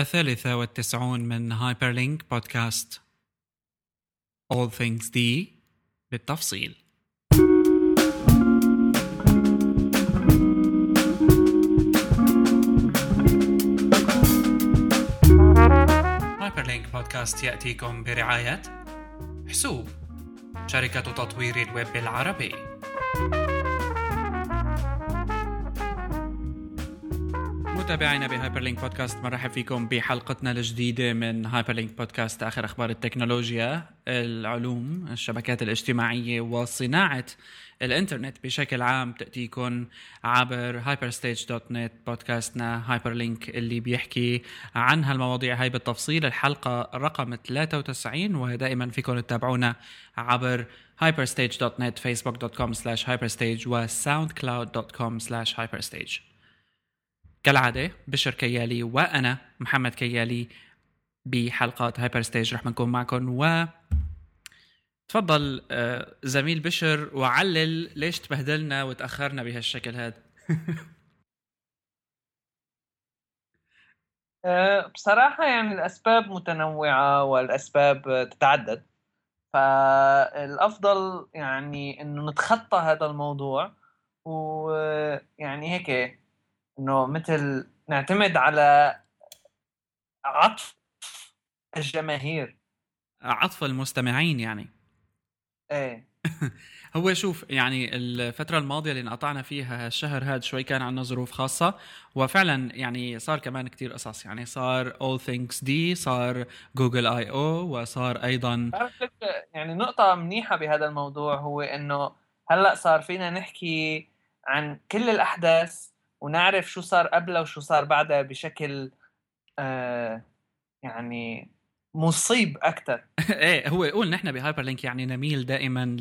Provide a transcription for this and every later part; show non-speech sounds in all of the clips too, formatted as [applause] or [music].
الثالثة والتسعون من Hyperlink Podcast All Things D بالتفصيل. Hyperlink Podcast يأتيكم برعاية حسوب شركة تطوير الويب العربي. متابعينا بهايبر لينك بودكاست مرحب فيكم بحلقتنا الجديدة من هايبر لينك بودكاست آخر أخبار التكنولوجيا. العلوم الشبكات الاجتماعية وصناعة الإنترنت بشكل عام تأتيكم عبر hyperstage.net podcastنا. هايبر لينك اللي بيحكي عن هالمواضيع. هاي بالتفصيل الحلقة رقم 93 ودائما فيكم تتابعونا عبر hyperstage.net facebook.com slash hyperstage و soundcloud.com slash hyperstage. كالعادة بشر كيالي وأنا محمد كيالي بحلقات هايبر ستيج رح نكون معكم و تفضل آه، زميل بشر وعلل ليش تبهدلنا وتأخرنا بهالشكل هذا [laughs] أه، بصراحة يعني الأسباب متنوعة والأسباب تتعدد. فالأفضل يعني إنه نتخطى هذا الموضوع ويعني هيك إنه مثل نعتمد على عطف الجماهير. عطف المستمعين يعني. إيه. [laughs] هو شوف يعني الفترة الماضية اللي انقطعنا فيها الشهر هذا شوي كان عندنا ظروف خاصة وفعلا يعني صار كمان كتير قصص. يعني صار All Things D صار جوجل اي أو وصار أيضا يعني نقطة منيحة بهذا الموضوع هو إنه هلأ صار فينا نحكي عن كل الأحداث ونعرف شو صار قبلها وشو صار بعدها بشكل آه يعني مصيب أكثر [laughs] إيه هو قول نحن بهايبر لينك يعني نميل دائما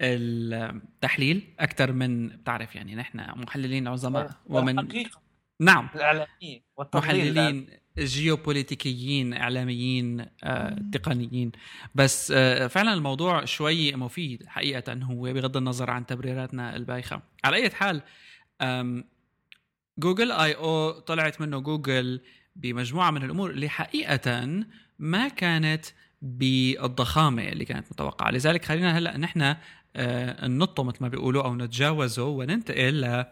للتحليل أكثر من بتعرف يعني نحن محللين عظماء ومن الحقيقة نعم. الاعلاميه محللين جيوبوليتيكيين إعلاميين آه، تقنيين. بس آه، فعلا الموضوع شوي مفيد حقيقة هو بغض النظر عن تبريراتنا البايخة. على أي حال جوجل آي أو طلعت منه جوجل بمجموعة من الأمور اللي حقيقة ما كانت بالضخامة اللي كانت متوقعة. لذلك خلينا هلأ نحن آه ننطه مثل ما بيقولوا أو نتجاوزه وننتقل ل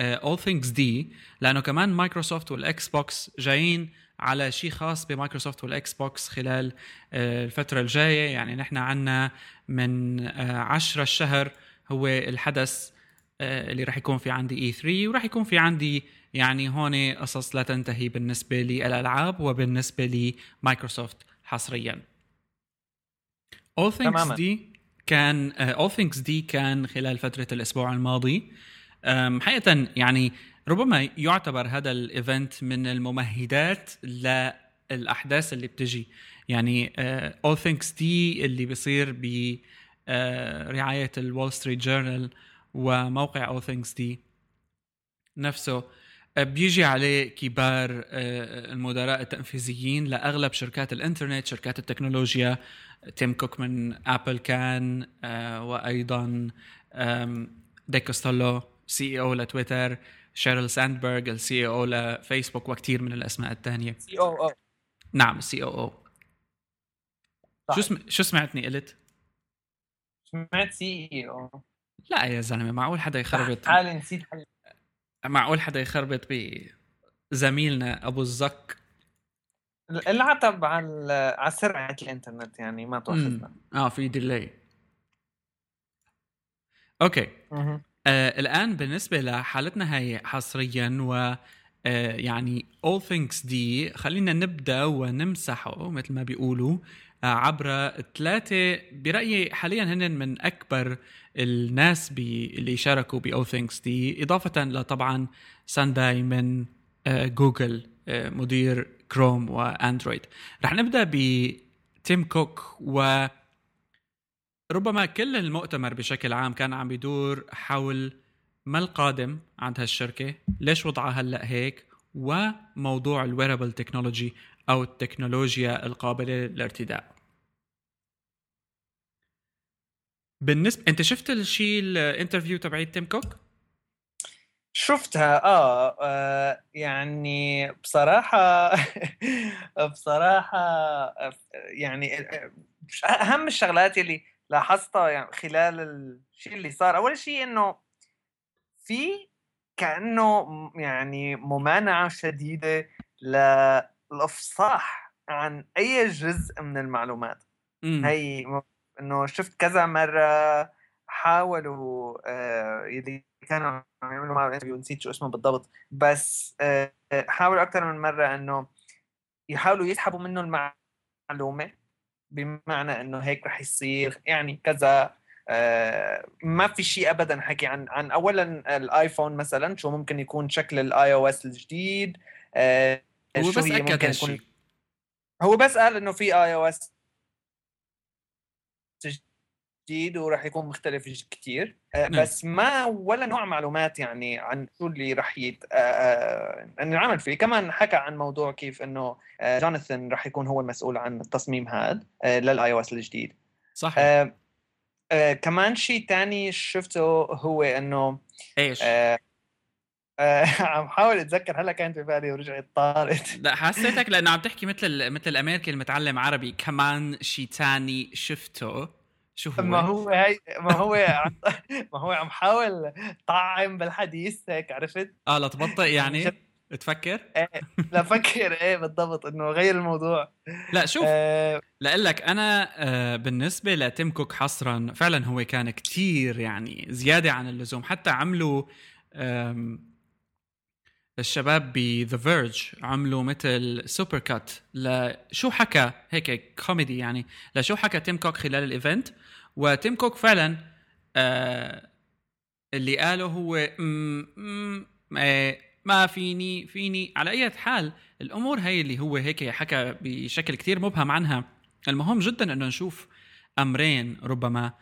All Things D لأنه كمان مايكروسوفت والاكس بوكس جايين على شيء خاص بمايكروسوفت والاكس بوكس خلال آه الفترة الجاية. يعني نحن عنا من آه 10 الشهر هو الحدث آه، اللي راح يكون في عندي E3 وراح يكون في عندي يعني هون قصص لا تنتهي بالنسبة للألعاب وبالنسبة لمايكروسوفت حصريا. All Things D كان uh, All Things D كان خلال فترة الأسبوع الماضي. um, حقيقة يعني ربما يعتبر هذا ال event من الممهدات للأحداث اللي بتجي. يعني uh, All Things D اللي بيصير برعاية الول ستريت جورنال وموقع All Things D نفسه. بيجي عليه كبار آه، المدراء التنفيذيين لأغلب شركات الإنترنت شركات التكنولوجيا. تيم كوك من أبل كان آه، وأيضا ديك كوستولو COO لتويتر شيرل ساندبرغ ال COO لفيسبوك وكثير من الأسماء الثانية COO. نعم ال COO. شو سم... شو سمعتني قلت؟ سمعت CO. لا يا زلمة معقول حدا يخربط؟ حالي نسيت حالي معقول حدا يخربط بزميلنا أبو الزك؟ العتب على على سرعة الإنترنت يعني ما تاخذنا آه في ديلي أوكي. آه الآن بالنسبة لحالتنا هاي حصريا و آه يعني all things دي خلينا نبدأ ونمسحه مثل ما بيقولوا. عبر ثلاثة برأيي حاليا هن من أكبر الناس اللي شاركوا ب All Things دي إضافة لطبعا سوندار من آه، جوجل آه، مدير كروم وأندرويد رح نبدأ بتيم كوك و ربما كل المؤتمر بشكل عام كان عم بيدور حول ما القادم عند هالشركة ليش وضعها هلأ هيك وموضوع ال wearable technology أو التكنولوجيا القابلة للارتداء. بالنسبة انت شفت الشيء ال interview تبعي تيم كوك؟ شفتها آه, آه يعني بصراحة [laughs] بصراحة يعني أهم الشغلات اللي لاحظتها يعني خلال الشيء اللي صار أول شيء إنه في كأنه يعني ممانعة شديدة للإفصاح عن أي جزء من المعلومات مم. هي إنه شفت كذا مرة حاولوا آه يلي كانوا عم يعملوا معه interview نسيت شو اسمه بالضبط. بس آه حاولوا أكثر من مرة إنه يحاولوا يسحبوا منه المعلومة بمعنى إنه هيك رح يصير. يعني كذا آه ما في شيء ابدا حكي عن عن اولا الآيفون مثلا شو ممكن يكون شكل ال iOS الجديد آه هو بس أكد هالشيء هو بس قال إنه في iOS جديد وراح يكون مختلف كثير آه، نعم. بس ما ولا نوع معلومات يعني عن شو اللي راح يت انعمل آه، فيه كمان حكى عن موضوع كيف إنه آه، جوناثان راح يكون هو المسؤول عن التصميم هذا للآي أو إس الجديد صح آه آه كمان شيء ثاني شفته هو إنه إيش؟ آه آه [laughs] عم حاول اتذكر هلا كانت ببالي ورجعت طارت لا حسيتك لأنه عم تحكي مثل مثل الأمريكي المتعلم عربي كمان شيء ثاني شفته شو هو؟ ما هو هي ما هو عم [laughs] [laughs] ما هو عم حاول طعم بالحديث هيك عرفت؟ آه لتبطئ يعني؟ تفكر؟ إيه لفكر إيه بالضبط إنه غير الموضوع لا شوف آه لك أنا آه بالنسبة لتيم كوك حصرا فعلا هو كان كتير يعني زيادة عن اللزوم حتى عملوا الشباب ب The Verge عملوا مثل supercut لشو حكى؟ هيك كوميدي يعني. لشو حكى تيم كوك خلال ال event وتيم كوك فعلا آه اللي قاله هو م م آه ما فيني فيني. على أي حال الأمور هي اللي هو هيك حكى بشكل كتير مبهم عنها. المهم جدا إنه نشوف أمرين ربما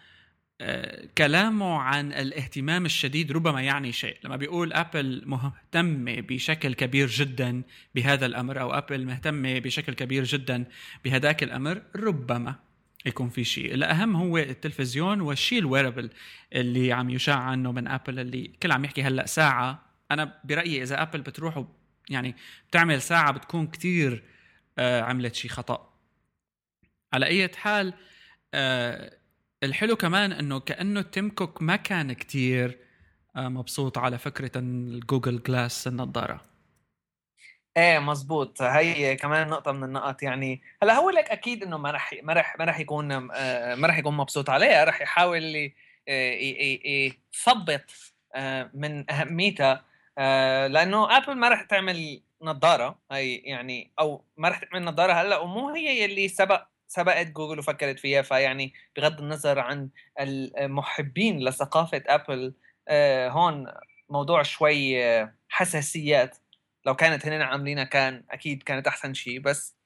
كلامه عن الاهتمام الشديد ربما يعني شيء. لما بيقول آبل مهتمه بشكل كبير جدا بهذا الأمر أو آبل مهتمه بشكل كبير جدا بهذاك الأمر ربما يكون في شيء. الأهم هو التلفزيون والشيء ال wearable اللي عم يشاع عنه من آبل اللي كل عم يحكي هلأ ساعة. أنا برأيي إذا آبل بتروح يعني بتعمل ساعة بتكون كتير آه عملت شيء خطأ. على أي حال آه الحلو كمان إنه كأنه تيم كوك ما كان كتير آه مبسوط على فكرة الجوجل جلاس النظارة. إيه مزبوط. هي كمان نقطة من النقط يعني. هلأ هو لك أكيد إنه ما رح ما رح ما رح يكون آه، ما رح يكون مبسوط عليها. رح يحاول آه، يثبط من أهميتها لأنه آبل ما رح تعمل نظارة. هي يعني أو ما رح تعمل نظارة هلأ ومو هي يلي سبق سبقت جوجل وفكرت فيها فيعني بغض النظر عن المحبين لثقافة ابل هون موضوع شوي حساسيات. لو كانت هن عاملينها كان أكيد كانت أحسن شيء بس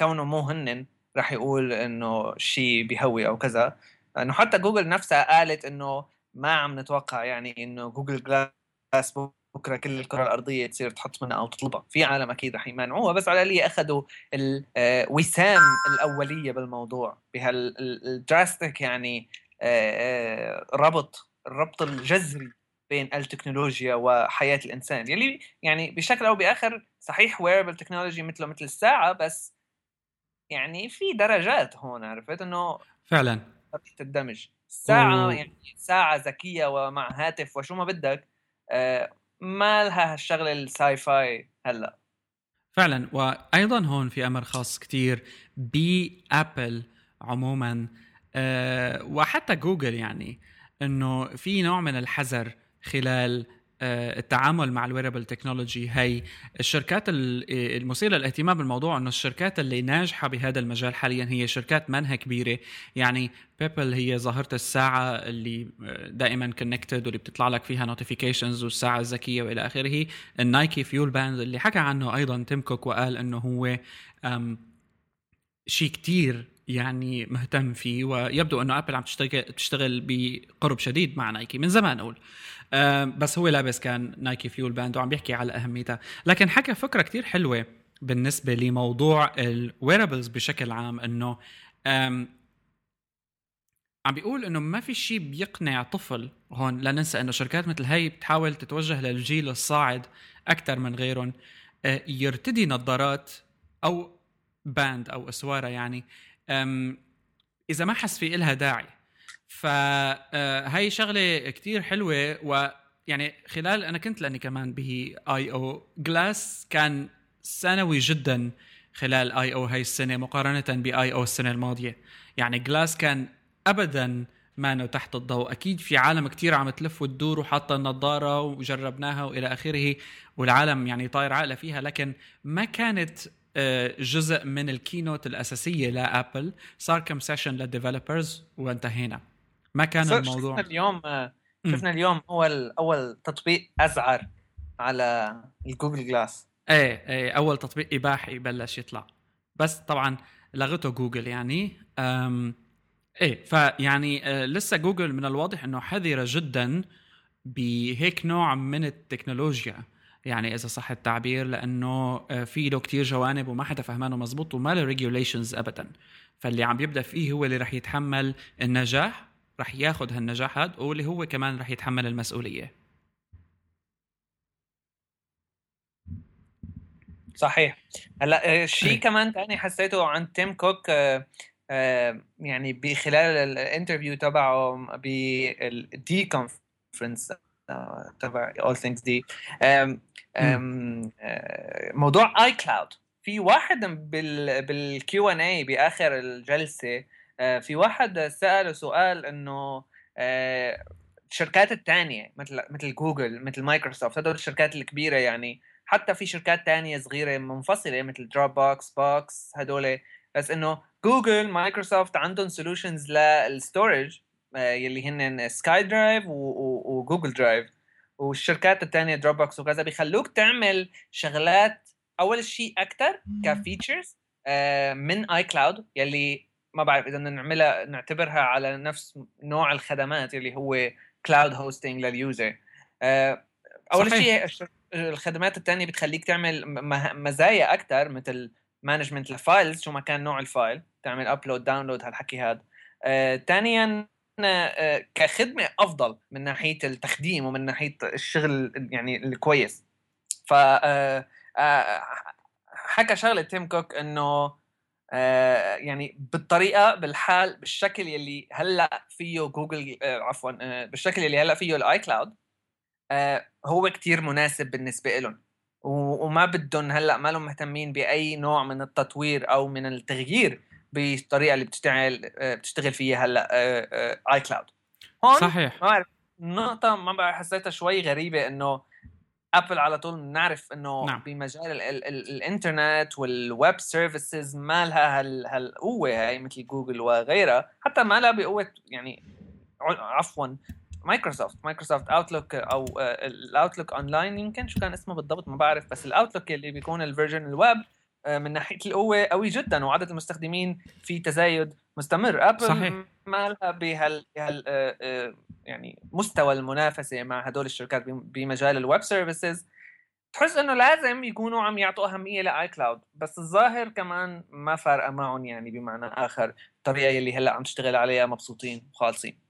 كونه مو هن راح يقول إنه شيء بيهوي أو كذا. لأنه حتى جوجل نفسها قالت إنه ما عم نتوقع يعني إنه Google Glass بكرة كل الكرة الأرضية تصير تحط منها أو تطلبها. في عالم أكيد رح يمانعوها بس على الأقل أخذوا الوسام آه، الأولية بالموضوع بهال drastic يعني آه، آه، ربط الربط الجذري بين التكنولوجيا وحياة الإنسان. يلي يعني بشكل أو بآخر صحيح wearable technology مثله مثل الساعة بس يعني في درجات هون عرفت؟ إنه فعلا. الدمج الساعة. يعني ساعة ذكية ومع هاتف وشو ما بدك آه ما لها هالشغله ال sci-fi هلأ. فعلا وأيضا هون في أمر خاص كتير بأبل عموما. أه وحتى جوجل يعني إنه في نوع من الحذر خلال التعامل مع ال wearable technology هي الشركات المثيرة للاهتمام بالموضوع إنه الشركات اللي ناجحة بهذا المجال حاليا هي شركات منها كبيرة. يعني Pebble هي ظاهرة الساعة اللي آه، دائما connected واللي بتطلع لك فيها notifications والساعة الذكية وإلى آخره. ال Nike FuelBand اللي حكى عنه أيضا تيم كوك وقال إنه هو شيء كتير يعني مهتم فيه. ويبدو إنه ابل عم تشتغل تشتغل بقرب شديد مع نايكي من زمان أقول. بس هو لابس كان Nike FuelBand وعم بيحكي على أهميتها. لكن حكى فكرة كتير حلوة بالنسبة لموضوع ال wearables بشكل عام إنه عم بيقول إنه ما في شيء بيقنع طفل هون لا ننسى إنه شركات مثل هي بتحاول تتوجه للجيل الصاعد أكثر من غيرهم آه، يرتدي نظارات أو باند أو أسوارة يعني. إذا ما حس في إلها داعي فهي شغلة كتير حلوة ويعني خلال أنا كنت لأني كمان به آي أو جلاس كان ثانوي جدا خلال آي أو هاي السنة مقارنه باي أو السنة الماضية. يعني جلاس كان ابدا ما تحت الضوء. أكيد في عالم كتير عم تلف وتدور وحاطة النظارة وجربناها وإلى آخره والعالم يعني طاير عقله فيها لكن ما كانت آه، جزء من ال keynote الأساسية لابل صار كم session لل developers وانتهينا. ما كان الموضوع. شفنا اليوم آه، شفنا اليوم اول أول تطبيق أزعر على ال Google Glass. إيه إيه أول تطبيق إباحي بلش يطلع. بس طبعا لغته جوجل يعني. أم إيه فيعني آه لسه جوجل من الواضح إنه حذرة جدا بهيك نوع من التكنولوجيا. يعني إذا صح التعبير لأنه آه في له كثير جوانب وما حدا فهمانه مزبوط وما له regulations ابدا. فاللي عم يبدأ فيه هو اللي رح يتحمل النجاح. رح ياخذ هالنجاح هذا واللي هو كمان رح يتحمل المسؤولية. صحيح. هلأ آه، شيء كمان ثاني حسيته عن تيم كوك آه، آه، يعني بخلال ال interview تبعه بال D conference تبع All Things D موضوع iCloud في واحد بال Q and A بآخر الجلسة في واحد سأله سؤال إنه الشركات الثانية مثل مثل جوجل مثل مايكروسوفت هدول الشركات الكبيرة يعني حتى في شركات تانية صغيرة منفصلة مثل Dropbox، Box هدول. بس إنه جوجل مايكروسوفت عندهم solutions لل storage يلي هن SkyDrive و Google Drive والشركات الثانية Dropbox وكذا بيخلوك تعمل شغلات أول شيء أكثر ك features آه، من iCloud يلي ما بعرف إذا نعملها نعتبرها على نفس نوع الخدمات اللي هو cloud hosting لل user أول شيء الخدمات الثانية بتخليك تعمل مزايا أكثر مثل management ل files شو ما كان نوع ال file تعمل upload، download هالحكي هذا. ثانيا آه كخدمة أفضل من ناحية التخديم ومن ناحية الشغل يعني الكويس. ف آه آه حكى شغلة تيم كوك إنه آه يعني بالطريقة بالحال بالشكل يلي هلأ فيه جوجل آه عفوا آه بالشكل يلي هلأ فيه ال iCloud هو كتير مناسب بالنسبة لهم وما بدهم هلأ ما لهم مهتمين بأي نوع من التطوير أو من التغيير بالطريقة اللي بتشتغل بتشتغل فيها هلأ iCloud هون صحيح. ما بعرف نقطة ما بعرف حسيتها شوي غريبة إنه ابل على طول بنعرف إنه نعم. بمجال ال ال ال الإنترنت وال web services ما لها هالقوة هاي مثل جوجل وغيرها حتى ما لها بقوة يعني عفوا مايكروسوفت مايكروسوفت Outlook أو آه، ال Outlook Online يمكن شو كان اسمه بالضبط ما بعرف بس ال Outlook اللي بيكون ال version ال web آه، من ناحية القوة قوي جدا وعدد المستخدمين في تزايد مستمر ابل صحيح. ما لها بهال بهال آه، يعني مستوى المنافسة مع هدول الشركات بمجال ال web services تحس إنه لازم يكونوا عم يعطوا أهمية ل iCloud بس الظاهر كمان ما فارقة معهم يعني بمعنى آخر الطريقة يلي هلأ عم تشتغل عليها مبسوطين وخالصين.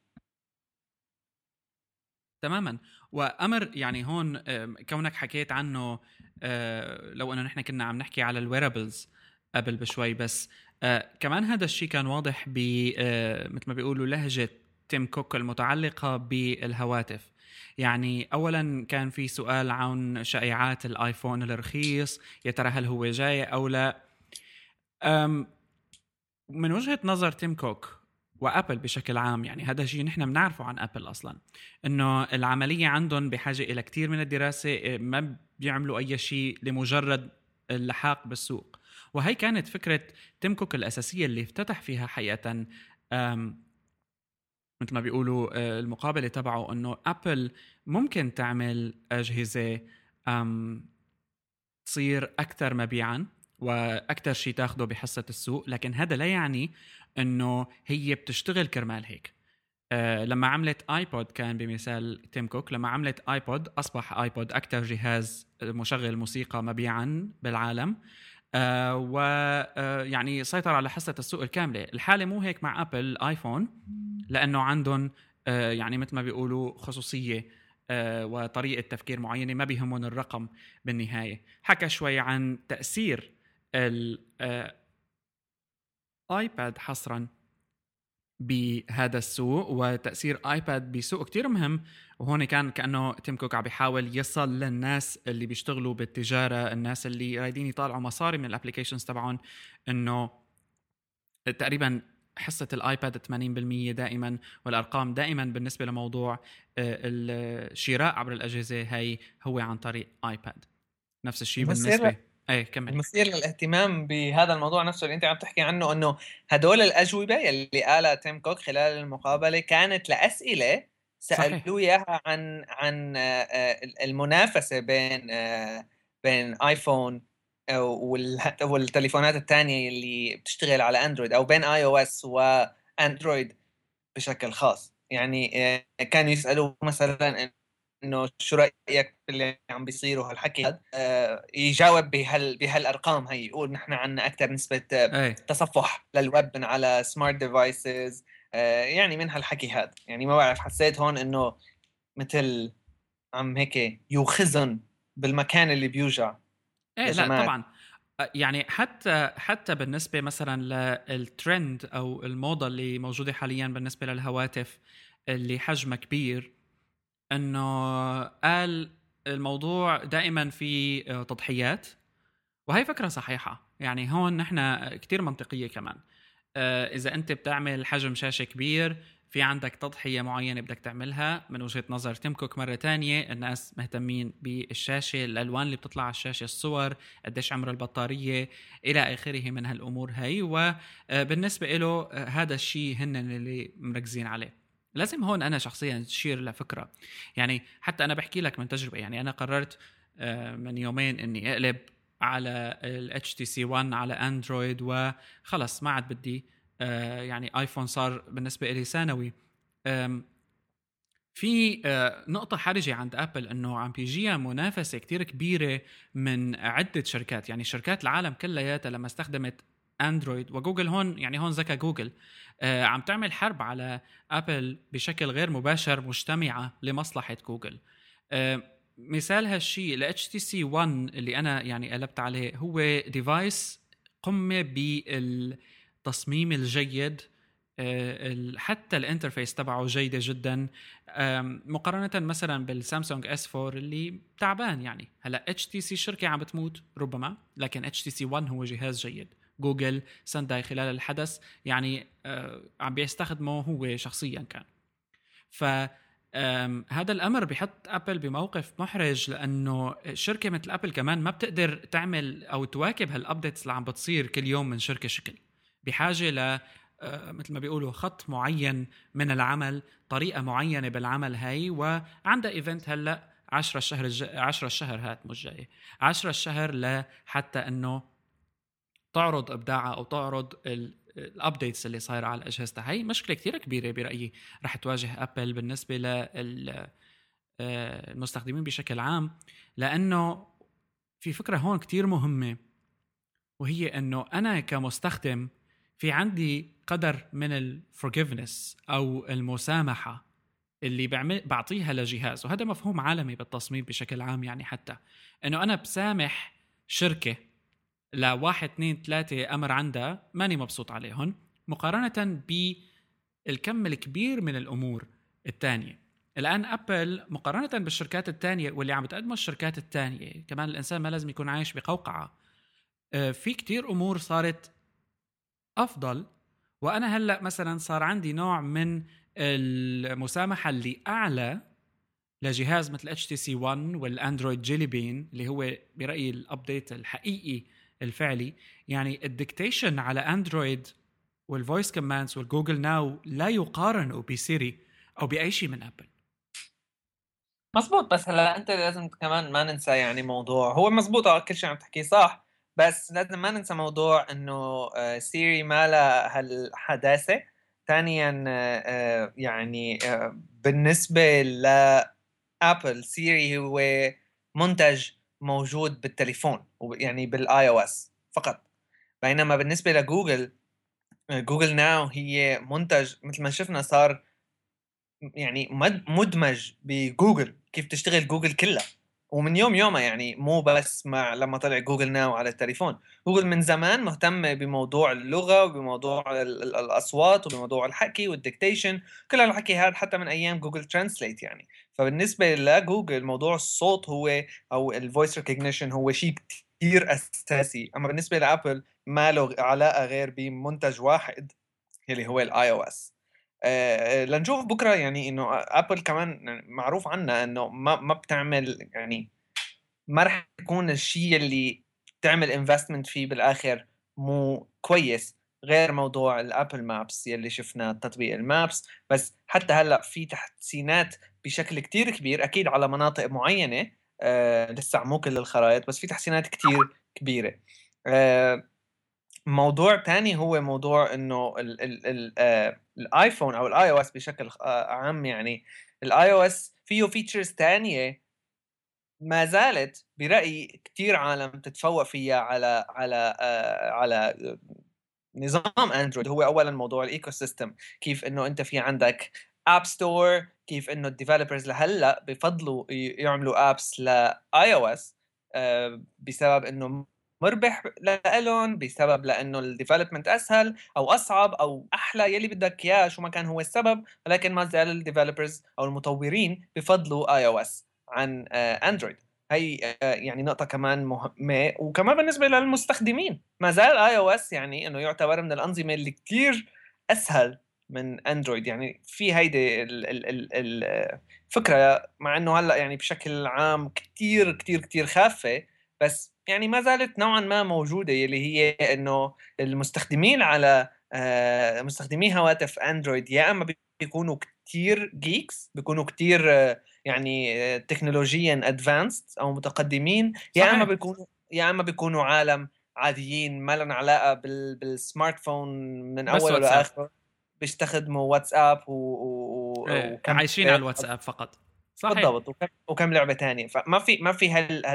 تماما. وأمر يعني هون كونك حكيت عنه آه، لو إنه نحن كنا عم نحكي على ال wearables قبل بشوي بس آه، كمان هذا الشيء كان واضح ب آه، مثل ما بيقولوا لهجة تيم كوك المتعلقة بالهواتف. يعني اولا كان في سؤال عن شائعات الآيفون الرخيص يا ترى هل هو جاي أو لا؟ من وجهة نظر تيم كوك وأبل بشكل عام يعني هذا شيء نحن بنعرفه عن أبل أصلا إنه العملية عندهم بحاجة إلى كثير من الدراسة ما بيعملوا أي شيء لمجرد اللحاق بالسوق. وهي كانت فكرة تيم كوك الأساسية اللي افتتح فيها حقيقة مثل ما بيقولوا آه، المقابلة تبعه إنه أبل ممكن تعمل أجهزة تصير أكثر مبيعا وأكثر شيء تاخده بحصة السوق لكن هذا لا يعني إنه هي بتشتغل كرمال هيك. آه لما عملت آيبود كان بمثال تيم كوك لما عملت آيبود أصبح آيبود أكثر جهاز مشغل موسيقى مبيعا بالعالم. آه ويعني سيطر على حصه السوق الكاملة. الحالة مو هيك مع ابل ايفون لأنه عندهم آه يعني مثل ما بيقولوا خصوصية آه وطريقة تفكير معينة ما بيهمهم الرقم بالنهاية. حكى شوي عن تأثير الايباد حصرا بهذا السوق وتأثير ايباد بسوق كتير مهم. وهون كان كأنه تيم كوك عم بيحاول يصل للناس اللي بيشتغلوا بالتجارة الناس اللي رايدين يطالعوا مصاري من ال applications تبعهم إنه تقريبا حصة الايباد 80% دائما والأرقام دائما بالنسبة لموضوع آه، الشراء عبر الأجهزة هي هو عن طريق ايباد نفس الشيء بالنسبة إيه كمل. المثير للاهتمام بهذا الموضوع نفسه اللي أنت عم تحكي عنه إنه هدول الأجوبة يلي قالها تيم كوك خلال المقابلة كانت لأسئلة سألوه إياها عن عن آه، المنافسة بين آه، بين آيفون والتليفونات الثانية اللي بتشتغل على أندرويد أو بين iOS وأندرويد بشكل خاص. يعني آه، كانوا يسألوه مثلا إنه شو رأيك باللي عم بيصير وهالحكي هذا آه يجاوب بهال بهالأرقام هي يقول نحن عندنا أكثر نسبة آه تصفح للويب من على smart devices آه يعني من هالحكي هذا يعني ما بعرف حسيت هون إنه مثل عم هيك يوخزن بالمكان اللي بيوجع إيه لا طبعا. آه، يعني حتى حتى بالنسبة مثلا للترند أو الموضة اللي موجودة حاليا بالنسبة للهواتف اللي حجمها كبير إنه قال الموضوع دائما في آه، تضحيات وهي فكرة صحيحة. يعني هون نحن كتير منطقية كمان. آه، إذا أنت بتعمل حجم شاشة كبير في عندك تضحية معينة بدك تعملها. من وجهة نظر تيم كوك مرة تانية الناس مهتمين بالشاشة الألوان اللي بتطلع على الشاشة الصور قديش عمر البطارية إلى آخره من هالأمور هي وبالنسبه آه، له هذا الشيء هن اللي مركزين عليه. لازم هون أنا شخصيا تشير لفكره يعني حتى أنا بحكي لك من تجربة. يعني أنا قررت آه، من يومين إني أقلب على ال HTC One على اندرويد وخلص ما عاد بدي. آه، يعني آيفون صار بالنسبة لي ثانوي. في آه، نقطة حرجة عند أبل إنه عم بيجيها منافسة كتير كبيرة من عدة شركات، يعني شركات العالم كلياتها لما استخدمت اندرويد وجوجل هون يعني هون ذكى جوجل آه عم تعمل حرب على ابل بشكل غير مباشر مجتمعة لمصلحة جوجل. آه مثال هالشيء ال HTC One اللي أنا يعني قلبت عليه هو device قمة بالتصميم الجيد آه، حتى ال interface تبعه جيدة جدا. مقارنة مثلا بالسامسونج S4 اللي تعبان يعني. هلأ HTC شركة عم بتموت ربما لكن اتش تي سي 1 هو جهاز جيد. جوجل سوندار خلال الحدث يعني آه، عم بيستخدمه هو شخصيا كان. ف هذا الأمر بحط أبل بموقف محرج لأنه شركة مثل أبل كمان ما بتقدر تعمل أو تواكب هال updates اللي عم بتصير كل يوم من شركة شكل. بحاجة ل آه، مثل ما بيقولوا خط معين من العمل طريقة معينة بالعمل هاي وعندها event هلأ 10 الشهر الج... 10 الشهر هات مش جاي. 10 الشهر لحتى إنه تعرض إبداعها أو تعرض ال updates اللي صايره على اجهزتها هي مشكلة كثير كبيرة برأيي رح تواجه ابل بالنسبة للمستخدمين آه، بشكل عام لأنه في فكرة هون كثير مهمة وهي إنه أنا كمستخدم في عندي قدر من ال forgiveness أو المسامحة اللي بعمل بعطيها لجهاز. وهذا مفهوم عالمي بالتصميم بشكل عام يعني حتى. إنه أنا بسامح شركة لواحد اثنين ثلاثة أمر عندها ماني مبسوط عليهم مقارنة بالكم الكبير من الأمور الثانية الآن أبل مقارنة بالشركات الثانية واللي عم تقدمها الشركات الثانية كمان الإنسان ما لازم يكون عايش بقوقعة. آه، في كتير أمور صارت أفضل وأنا هلأ مثلا صار عندي نوع من المسامحة اللي أعلى لجهاز مثل اتش تي سي 1 والأندرويد Jelly Bean اللي هو برأيي ال update الحقيقي الفعلي. يعني ال dictation على اندرويد وال voice commands وال Google Now لا يقارنوا بسيري أو بأي شيء من ابل مزبوط بس هلا أنت لازم كمان ما ننسى يعني موضوع. هو مزبوط كل شيء عم تحكيه صح بس لازم ما ننسى موضوع إنه سيري آه، ما لها هالحداثة. ثانيا آه، آه، يعني بالنسبة لابل سيري هو منتج موجود بالتليفون يعني بال iOS فقط. بينما بالنسبة لجوجل Google Now هي منتج مثل ما شفنا صار يعني مدمج بجوجل كيف تشتغل جوجل كلها. ومن يوم يومها يعني مو بس مع لما طلع Google Now على التليفون. جوجل من زمان مهتمة بموضوع اللغة وبموضوع الأصوات وبموضوع الحكي وال dictation كل هالحكي هذا حتى من أيام Google Translate يعني. فبالنسبة لجوجل موضوع الصوت هو أو ال voice recognition هو شيء كثير أساسي. أما بالنسبة لأبل ما له علاقة غير بمنتج واحد اللي هو ال iOS لنشوف بكرة يعني إنه ابل كمان يعني معروف عنها إنه ما ما بتعمل يعني ما رح يكون الشيء اللي تعمل investment فيه بالآخر مو كويس غير موضوع ال Apple Maps يلي شفنا تطبيق ال Maps بس حتى هلأ في تحسينات بشكل كتير كبير أكيد على مناطق معينة آه لسه مو كل الخرائط بس في تحسينات كتير كبيرة. آه موضوع تاني هو موضوع إنه آه الآيفون أو ال iOS بشكل آه عام يعني. ال iOS فيه features تانية ما زالت برايي كثير عالم تتفوق فيها على على آه على نظام أندرويد. هو اولا موضوع ال ecosystem كيف إنه أنت في عندك App Store كيف إنه ال developers لهلأ بفضلوا يعملوا apps ل iOS بسبب إنه مربح لهم بسبب لأنه ال development أسهل أو أصعب أو أحلى يلي بدك إياه شو ما كان هو السبب ولكن ما زال ال developers أو المطورين بفضلوا iOS عن اندرويد هي آه، يعني نقطة كمان مهمة وكمان بالنسبة للمستخدمين. ما زال iOS يعني إنه يعتبر من الأنظمة اللي كثير أسهل من اندرويد يعني في هيدي الفكرة مع إنه هلأ يعني بشكل عام كثير كثير كثير خافة بس يعني ما زالت نوعا ما موجودة اللي هي إنه المستخدمين على آه، مستخدمي هواتف أندرويد يا أما بيكونوا كثير geeks بيكونوا كثير يعني technology advanced أو متقدمين يا أما بيكونوا يا أما بيكونوا عالم عاديين ما لهم علاقة بال... بال smartphone من أول لاخر بيستخدموا واتساب و, و... إيه. عايشين على الواتساب فقط صحيح. بالضبط وكم, وكم لعبة ثانية فما في ما في هال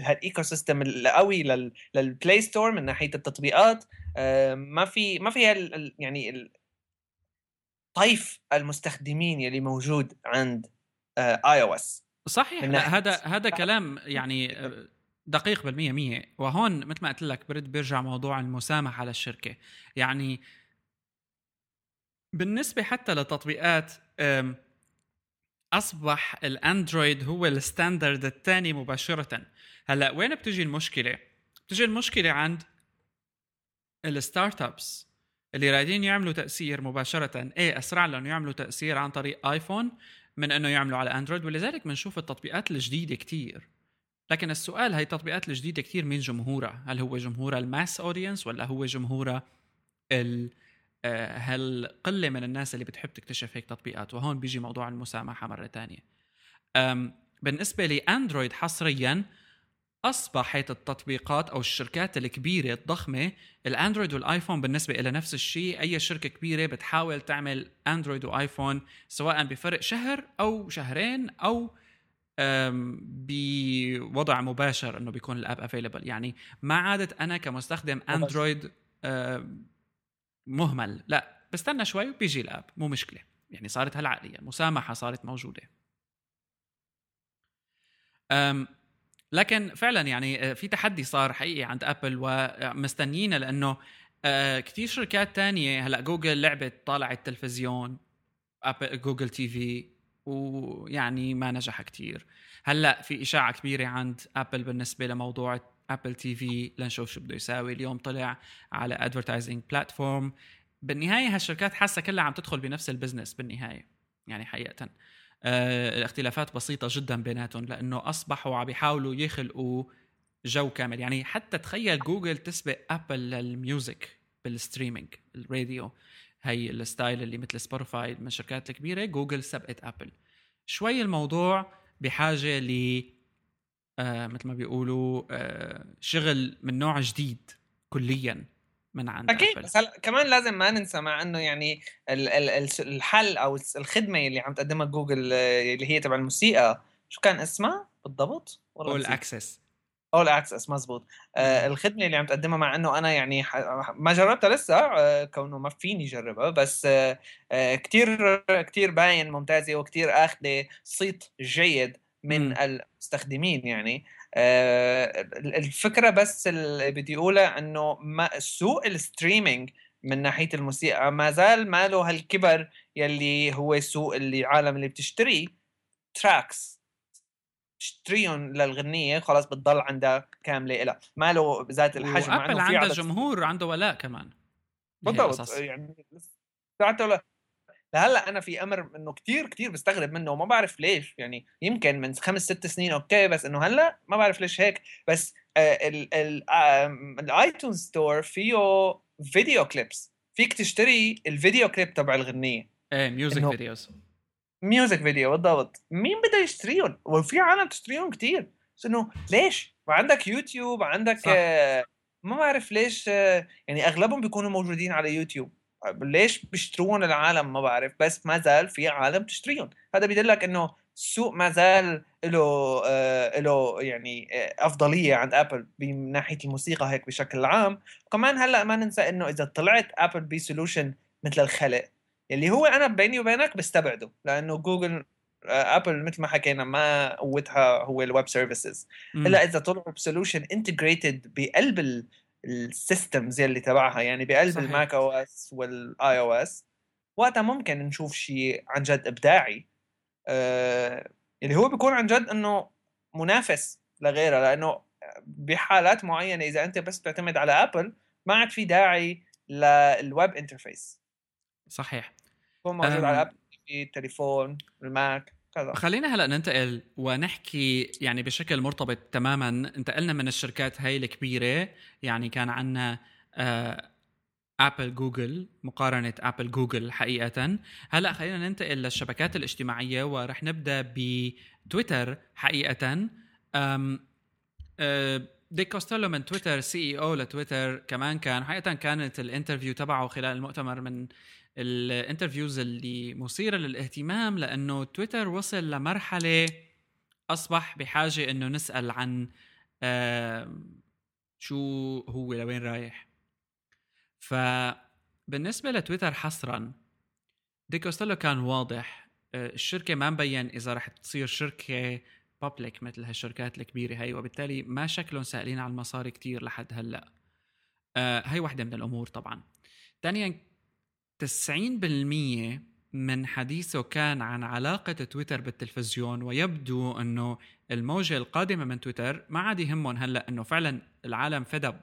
هال ecosystem القوي لل لل Play Store من ناحية التطبيقات. آه، ما في ما في هال يعني طيف المستخدمين اللي موجود عند iOS صحيح هذا هذا كلام [laughs] يعني آه، دقيق بالمية مية. وهون مثل ما قلت لك برد بيرجع موضوع المسامحة للشركة يعني بالنسبة حتى لتطبيقات أصبح الأندرويد هو ال standard الثاني مباشرة. هلأ وين بتجي المشكلة؟ بتجي المشكلة عند ال startups اللي رايدين يعملوا تأثير مباشرة. إيه أسرع لهم يعملوا تأثير عن طريق آيفون من إنه يعملوا على أندرويد ولذلك بنشوف التطبيقات الجديدة كتير. لكن السؤال هاي التطبيقات الجديدة كتير مين جمهورها؟ هل هو جمهورها ال mass audience ولا هو جمهورها هالقله من الناس اللي بتحب تكتشف هيك تطبيقات؟ وهون بيجي موضوع المسامحة مرة تانية. بالنسبة لاندرويد حصريا اصبحت التطبيقات أو الشركات الكبيرة الضخمة الاندرويد والآيفون بالنسبة إلى نفس الشيء أي شركة كبيرة بتحاول تعمل اندرويد وآيفون سواء بفرق شهر أو شهرين أو بوضع مباشر إنه بيكون ال app available يعني ما عادت أنا كمستخدم اندرويد مهمل. لا بستنى شوي وبيجي ال app. مو مشكلة. يعني صارت هالعقلية. المسامحه صارت موجودة. أم لكن فعلا يعني آه، في تحدي صار حقيقي عند أبل ومستنيين لأنه آه، كثير شركات تانية. هلأ جوجل لعبت طالع التلفزيون ابل Google TV ويعني ما نجح كثير هلأ في إشاعة كبيرة عند أبل بالنسبة لموضوع Apple TV لنشوف شو بده يساوي. اليوم طلع على advertising platform بالنهاية هالشركات حاسة كلها عم تدخل بنفس ال business بالنهاية يعني حقيقة. آه الاختلافات بسيطة جدا بيناتهم لأنه أصبحوا عم بيحاولوا يخلقوا جو كامل. يعني حتى تخيل جوجل تسبق ابل لل music بال streaming ال radio. هي ال style اللي مثل Spotify من الشركات الكبيرة جوجل سبقت ابل شوي الموضوع بحاجة ل آه مثل ما بيقولوا آه شغل من نوع جديد كليا من عند أكيد بس كمان لازم ما ننسى مع إنه يعني ال ال الحل أو الخدمة اللي عم تقدمها جوجل آه، اللي هي تبع الموسيقى شو كان اسمها؟ بالضبط؟ All Access All Access مزبوط. آه الخدمة اللي عم تقدمها مع إنه أنا يعني ما جربتها لسه آه كونه ما فيني أجربها بس آه آه كثير كثير باين ممتازة وكثير آخذة صيت جيد من. المستخدمين يعني. آه الفكرة بس اللي بدي أقولها إنه ما سوق ال streaming من ناحية الموسيقى ما زال ما له هالكبر يلي هو سوق اللي عالم اللي بتشتري tracks تشتريهم للغنية خلاص بتضل عندها كاملة لها ما له ذات الحجم ابل عنده جمهور عنده ولاء كمان. بالضبط. يعني ساعته لهلا أنا في أمر إنه كثير كثير بستغرب منه وما بعرف ليش. يعني يمكن من خمس ست سنين okay بس إنه هلأ ما بعرف ليش هيك. بس ال iTunes Store فيه video clips فيك تشتري ال video clip تبع الغنية. إيه music videos music video بالضبط. مين بده يشتريهم؟ وفي عالم تشتريهم كثير بس إنه ليش؟ وعندك يوتيوب عندك آه ما بعرف ليش آه يعني أغلبهم بيكونوا موجودين على يوتيوب ليش بيشترون العالم ما بعرف بس ما زال في عالم تشتريهم. هذا بيدلك إنه السوق ما زال له آه له يعني آه أفضلية عند أبل من ناحية الموسيقى هيك بشكل عام. وكمان هلأ ما ننسى إنه إذا طلعت أبل ب solution مثل الخلق اللي هو أنا بيني وبينك بستبعده لأنه جوجل أبل مثل ما حكينا ما قوتها هو ال web services الا إذا طلعوا ب solution integrated بقلب ال systems يلي تبعها يعني بقلب ال Mac OS وال iOS وقتها ممكن نشوف شيء عن جد إبداعي. آه اللي هو بيكون عن جد إنه منافس لغيرها لأنه بحالات معينة إذا أنت بس بتعتمد على أبل ما عاد في داعي لل web interface صحيح. هو موجود على أبل التليفون الماك. كذا. خلينا هلا ننتقل ونحكي يعني بشكل مرتبط تماما. انتقلنا من الشركات هاي الكبيرة يعني كان عندنا آه ابل جوجل مقارنة ابل جوجل حقيقه. هلا خلينا ننتقل للشبكات الاجتماعية ورح نبدأ بتويتر حقيقه. أم أه ديك كوستيلو من تويتر CEO لتويتر كمان كان. حقيقه كانت ال interview تبعه خلال المؤتمر من ال interviews اللي مثيرة للاهتمام لأنه تويتر وصل لمرحلة أصبح بحاجة إنه نسأل عن آه شو هو لوين رايح. فبالنسبة لتويتر حصرا ديكوستيلو كان واضح آه الشركة ما مبين إذا رح تصير شركة public مثل هالشركات الكبيرة هي وبالتالي ما شكلهم سائلين على المصاري كتير لحد هلأ. آه هي واحدة من الأمور طبعا. ثانيا 90% من حديثه كان عن علاقة تويتر بالتلفزيون ويبدو أنه الموجة القادمة من تويتر ما عاد يهمهم هلأ أنه فعلا العالم فدب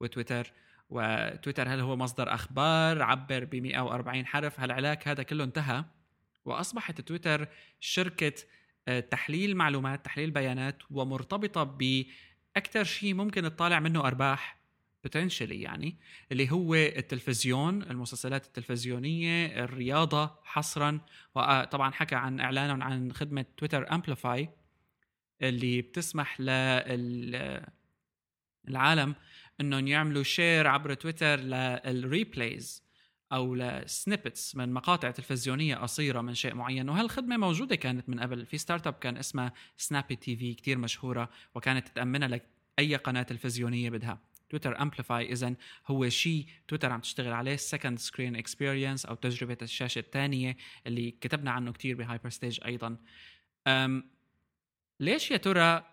وتويتر وتويتر هل هو مصدر أخبار؟ عبر ب 140 حرف؟ هالعلاك هذا كله انتهى وأصبحت تويتر شركة آه، تحليل معلومات تحليل بيانات ومرتبطة بأكثر شيء ممكن تطالع منه أرباح بوتنشلي يعني اللي هو التلفزيون المسلسلات التلفزيونية الرياضة حصرا. وطبعا حكى عن اعلانهم عن خدمة تويتر Amplify اللي بتسمح للعالم إنهم يعملوا share عبر تويتر لل replays أو ل snippets من مقاطع تلفزيونية قصيرة من شيء معين. وهالخدمة موجودة كانت من قبل. في startup كان اسمها SnappyTV كثير مشهورة وكانت تأمنها لأي قناة تلفزيونية بدها. تويتر Amplify اذا هو شيء تويتر عم تشتغل عليه second screen experience أو تجربة الشاشة الثانية اللي كتبنا عنه كثير ب Hyperstage أيضا. أم ليش يا ترى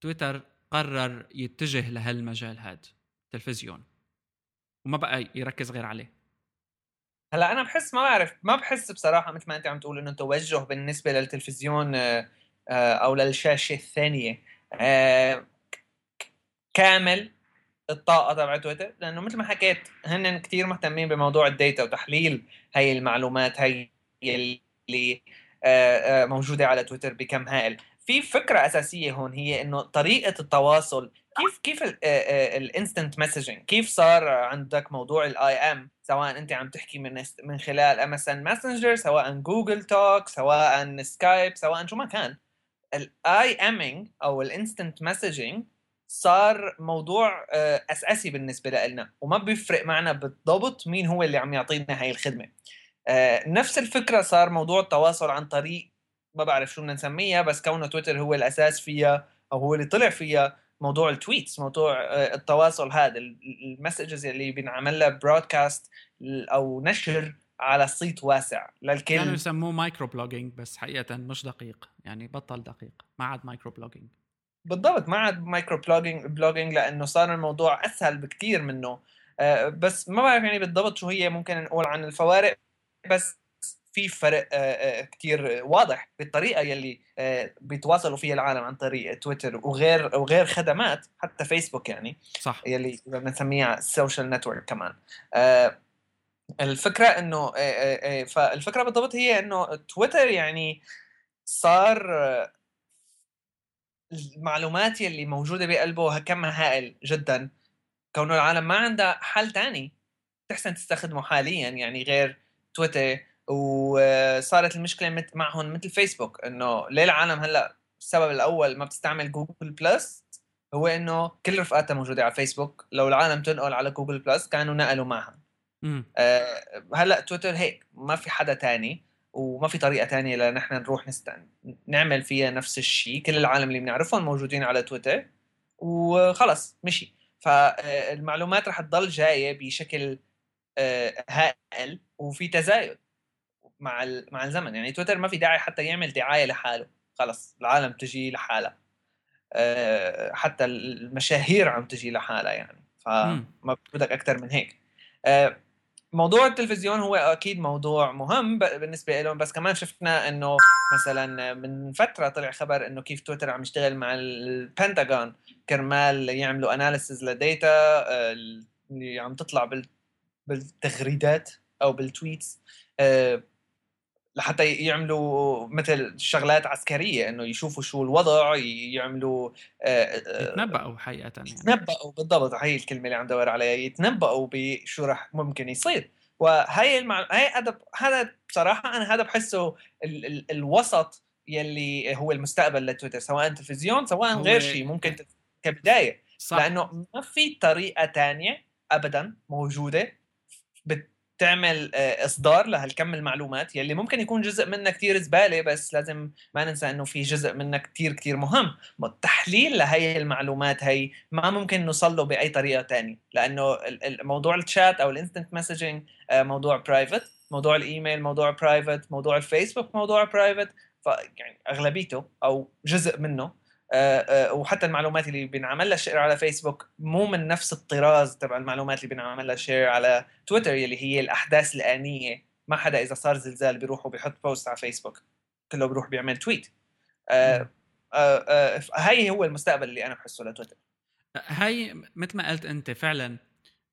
تويتر قرر يتجه لهالمجال هذا التلفزيون وما بقى يركز غير عليه. هلا أنا بحس ما بعرف ما بحس بصراحة مثل ما أنت عم تقول إنه توجه بالنسبة للتلفزيون آه، آه، أو للشاشة الثانية. آه، كامل الطاقة تبع تويتر لأنه مثل ما حكيت هن كثير مهتمين بموضوع ال data وتحليل هاي المعلومات هاي اللي آه، آه، موجودة على تويتر بكم هائل. في فكرة أساسية هون هي إنه طريقة التواصل كيف كيف ال instant messaging كيف صار عندك موضوع ال IM سواء أنت عم تحكي من من خلال MSN Messenger سواء Google Talk سواء Skype سواء شو ما كان. ال IMing أو ال instant messaging صار موضوع آه، أساسي بالنسبة لنا وما بيفرق معنا بالضبط مين هو اللي عم يعطينا هاي الخدمة. آه، نفس الفكرة صار موضوع التواصل عن طريق ما بعرف شو بدنا نسميها بس كونه تويتر هو الأساس فيها أو هو اللي طلع فيها موضوع ال tweets موضوع آه، التواصل هذا ال messages اللي بينعمل لها broadcast أو نشر على صيت واسع للكل. كانوا يسموه microblogging بس حقيقة مش دقيق يعني بطل دقيق ما عاد microblogging بالضبط ما عاد microblogging blogging لأنه صار الموضوع أسهل بكثير منه. آه، بس ما بعرف يعني بالضبط شو هي ممكن نقول عن الفوارق بس في فرق آه، آه، كتير واضح بالطريقة يلي بيتواصلوا فيها العالم عن طريق تويتر وغير وغير خدمات حتى فيسبوك يعني صح. يلي بنسميها ال social network كمان. الفكرة إنه فالفكرة بالضبط هي إنه تويتر يعني صار المعلومات يلي موجودة بقلبه كمها هائل جدا. كونه العالم ما عندها حل تاني. تحسن تستخدمه حاليا يعني غير تويتر. وصارت المشكلة معهم مثل فيسبوك إنه ليه العالم هلأ السبب الأول ما بتستعمل Google Plus؟ هو إنه كل رفقاتها موجودة على فيسبوك. لو العالم تنقل على Google Plus كانوا نقلوا معها. آه هلأ تويتر هيك ما في حدا تاني. وما في طريقة تانية لنحن نروح نست... نعمل فيها نفس الشيء. كل العالم اللي بنعرفهم موجودين على تويتر. وخلص مشي. فالمعلومات رح تضل جاية بشكل آه، هائل وفي تزايد مع مع الزمن. يعني تويتر ما في داعي حتى يعمل دعاية لحاله. خلص العالم تجي لحالها. آه، حتى المشاهير عم تجي لحالها يعني. فما بدك أكثر من هيك. آه، موضوع التلفزيون هو أكيد موضوع مهم بالنسبة لهم بس كمان شفنا إنه مثلا من فترة طلع خبر إنه كيف تويتر عم يشتغل مع البنتاغون كرمال يعملوا analysis ل data آه، اللي عم تطلع بالتغريدات أو بال tweets لحتى يعملوا مثل شغلات عسكرية إنه يشوفوا شو الوضع يعملوا آه، يتنبأوا حقيقه يعني. يتنبأوا بالضبط هي الكلمة اللي عم دور عليها يتنبأوا بشو راح ممكن يصير وهي المع... هي هذا هذا بصراحة أنا هذا بحسه ال... ال... الوسط يلي هو المستقبل لتويتر سواء تلفزيون سواء غير شيء ممكن كبداية صح. لأنه ما في طريقة تانية ابدا موجودة بتعمل آه، إصدار لهالكم المعلومات يلي ممكن يكون جزء منها كتير زبالة بس لازم ما ننسى إنه في جزء منها كتير كتير مهم. التحليل لهي المعلومات هي ما ممكن نوصل له بأي طريقة تانية لأنه موضوع الشات أو ال instant messaging آه، موضوع private موضوع الإيميل موضوع private موضوع الفيسبوك موضوع private فيعني أغلبيته أو جزء منه وحتى المعلومات اللي بينعمل لها share على فيسبوك مو من نفس الطراز تبع المعلومات اللي بينعمل لها share على تويتر اللي هي الأحداث الآنية. ما حدا إذا صار زلزال بيروح وبيحط post على فيسبوك كله بيروح بيعمل tweet آه آه هاي هو المستقبل اللي أنا بحسه لتويتر هاي مثل ما قلت أنت فعلا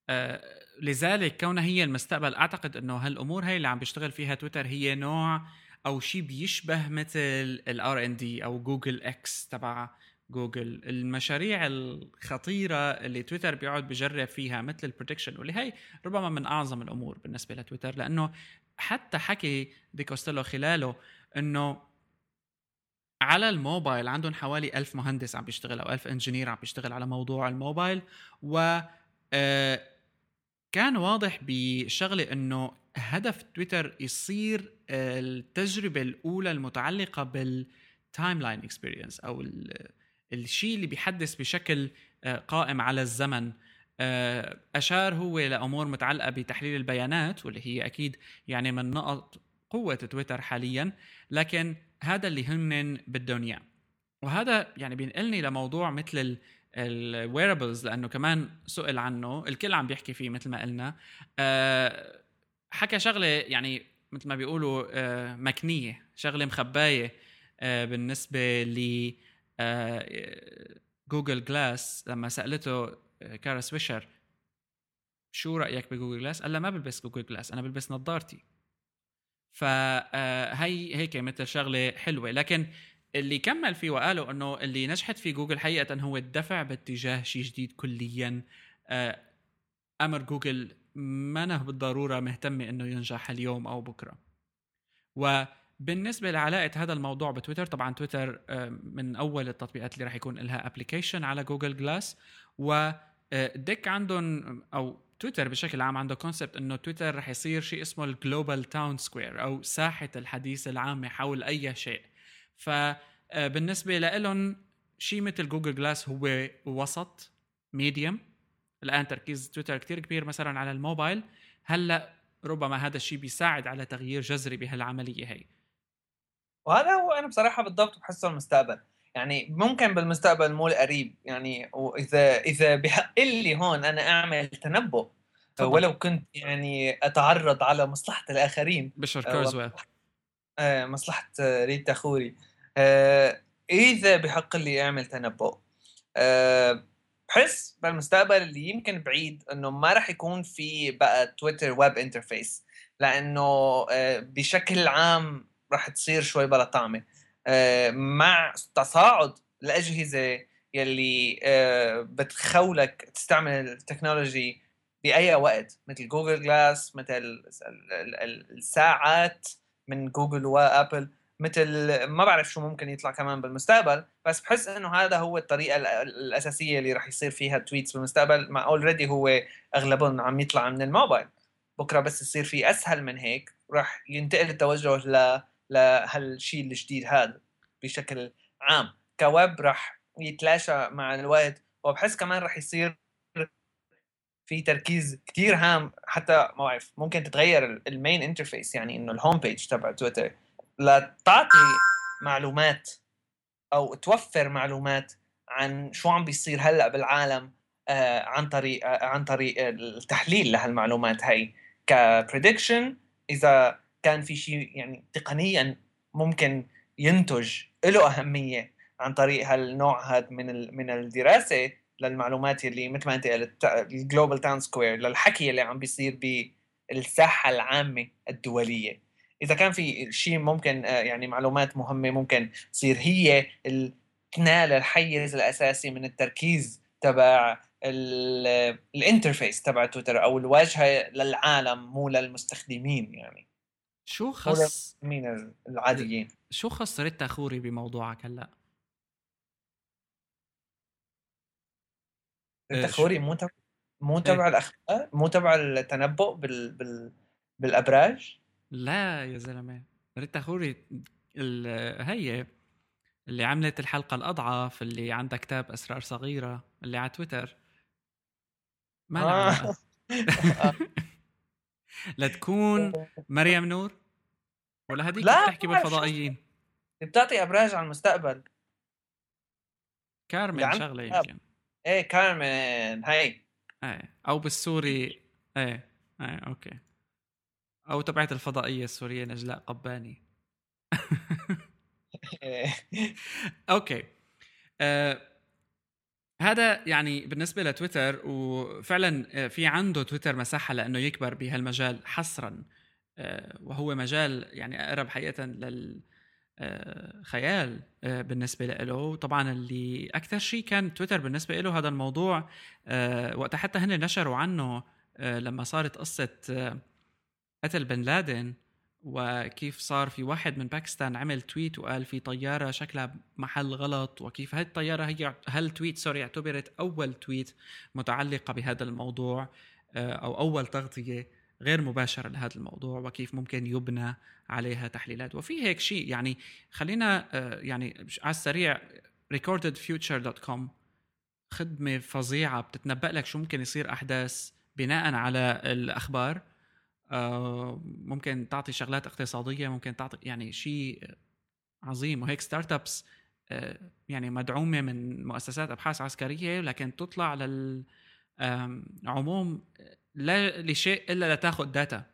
آه لذلك كونها هي المستقبل أعتقد إنه هالأمور هاي اللي عم بيشتغل فيها تويتر هي نوع أو شيء بيشبه مثل ال R&D أو Google X تبع جوجل. المشاريع الخطيرة اللي تويتر بيقعد بجرب فيها مثل ال prediction واللي هي ربما من أعظم الأمور بالنسبة لتويتر لأنه حتى حكي ديك كوستيلو خلاله إنه على الموبايل عندهم حوالي ألف مهندس عم بيشتغل أو ألف engineer عم بيشتغل على موضوع الموبايل و آه، كان واضح بشغلة إنه هدف تويتر يصير التجربة الأولى المتعلقة بال timeline experience أو الشيء اللي بيحدث بشكل آه، قائم على الزمن. آه، أشار هو لأمور متعلقة بتحليل البيانات واللي هي أكيد يعني من نقط قوة تويتر حاليا لكن هذا اللي هن بدهم اياه وهذا يعني بينقلني لموضوع مثل ال wearables لأنه كمان سئل عنه الكل عم بيحكي فيه مثل ما قلنا. أه حكى شغلة يعني مثل ما بيقولوا آه، يعني شغلة مخباية آه، بالنسبة ل جوجل جلاس لما سألته آه، كارا سويشر شو رأيك بجوجل جلاس قال ما بلبس جوجل جلاس أنا بلبس نظارتي. فهي هيك مثل شغلة حلوة. لكن اللي كمل فيه وقالوا إنه اللي نجحت فيه جوجل حقيقة هو الدفع باتجاه شيء جديد كليا. أمر جوجل ما أنا بالضرورة مهتمة إنه ينجح اليوم أو بكرة. وبالنسبة لعلاقة هذا الموضوع بتويتر طبعا تويتر آه، من أول التطبيقات اللي راح يكون لها application على جوجل جلاس وديك عندهم أو تويتر بشكل عام عنده concept إنه تويتر رح يصير شيء اسمه ال global town square أو ساحة الحديث العامة حول أي شيء. فبالنسبه لهم شيء مثل جوجل جلاس هو وسط medium الآن تركيز تويتر كتير كبير مثلا على الموبايل. هلأ ربما هذا الشيء بيساعد على تغيير جذري بهالعملية هي. وهذا هو أنا بصراحة بالضبط بحسه المستقبل. يعني ممكن بالمستقبل مو القريب. يعني وإذا إذا بحق لي هون أنا أعمل تنبؤ طبعا. ولو كنت يعني أتعرض على مصلحة الآخرين. راي كورزويل آه مصلحة ريتا خوري آه إذا بحق لي أعمل تنبؤ. آه بحس بالمستقبل اللي يمكن بعيد إنه ما راح يكون في بقى تويتر web interface لأنه آه بشكل عام راح تصير شوي بلا طعمة. آه مع تصاعد الأجهزة يلي آه بتخولك تستعمل ال technology بأي وقت مثل جوجل جلاس مثل الساعات. من جوجل وآبل مثل ما بعرف شو ممكن يطلع كمان بالمستقبل بس بحس إنه هذا هو الطريقة الأساسية اللي راح يصير فيها tweets بالمستقبل مع already هو أغلبهم عم يطلع من الموبايل. بكرة بس يصير في أسهل من هيك راح ينتقل التوجه ل لهالشيء الجديد هذا بشكل عام. كويب راح يتلاشى مع الوقت وبحس كمان راح يصير في تركيز كثير هام حتى ما بعرف ممكن تتغير ال main interface يعني إنه ال home page تبع تويتر لتعطي معلومات أو توفر معلومات عن شو عم بيصير هلأ بالعالم آه عن طريق آه عن طريق التحليل لهالمعلومات هي ك prediction إذا كان في شيء يعني تقنيا ممكن ينتج له أهمية عن طريق هالنوع هذا من من الدراسة للمعلومات اللي مثل ما أنت قلت ال global town square للحكي اللي عم بيصير بالساحة العامة الدولية. إذا كان في شيء ممكن آه، يعني معلومات مهمة ممكن تصير هي تنال الحيز الأساسي من التركيز تبع ال interface تبع تويتر أو الواجهة للعالم مو للمستخدمين يعني. شو خص المستخدمين العاديين. شو خص ريتا خوري بموضوعك هلأ؟ ريتا خوري مو تبع مو إيه. تبع الاخبار مو تبع التنبؤ بال... بال... بالأبراج؟ لا يا زلمة ريتا خوري هي اللي عملت الحلقة الأضعف اللي عندها كتاب أسرار صغيرة اللي على تويتر. ما آه. لتكون [laughs] مريم نور؟ ولا هذيك بتحكي بالفضائيين. بتعطي أبراج على المستقبل. كارمن شغلة يمكن. إيه كارمن هاي. إيه أو بالسوري إيه إيه okay. أو تبعت الفضائية السورية نجلاء قباني. [laughs] okay. آه هذا يعني بالنسبة لتويتر وفعلا آه، في عنده تويتر مساحة لأنه يكبر بهالمجال حصرا. آه وهو مجال يعني أقرب حقيقة لل خيال آه، بالنسبة له. طبعا اللي أكثر شيء كان تويتر بالنسبة له هذا الموضوع وقتها حتى هن نشروا عنه لما صارت قصة قتل بن لادن وكيف صار في واحد من باكستان عمل tweet وقال في طيارة شكلها محل غلط وكيف هذه الطيارة هي هال tweet sorry اعتبرت أول tweet متعلقة بهذا الموضوع آه، أو أول تغطية غير مباشرة لهذا الموضوع وكيف ممكن يبنى عليها تحليلات. وفي هيك شيء يعني خلينا آه، يعني على السريع recordedfuture.com خدمة فظيعة بتتنبأ لك شو ممكن يصير أحداث بناء على الأخبار. آه، ممكن تعطي شغلات اقتصادية ممكن تعطي يعني شيء عظيم. وهيك ستارت ابس آه، يعني مدعومة من مؤسسات أبحاث عسكرية لكن تطلع للعموم لا لشيء إلا لتاخذ data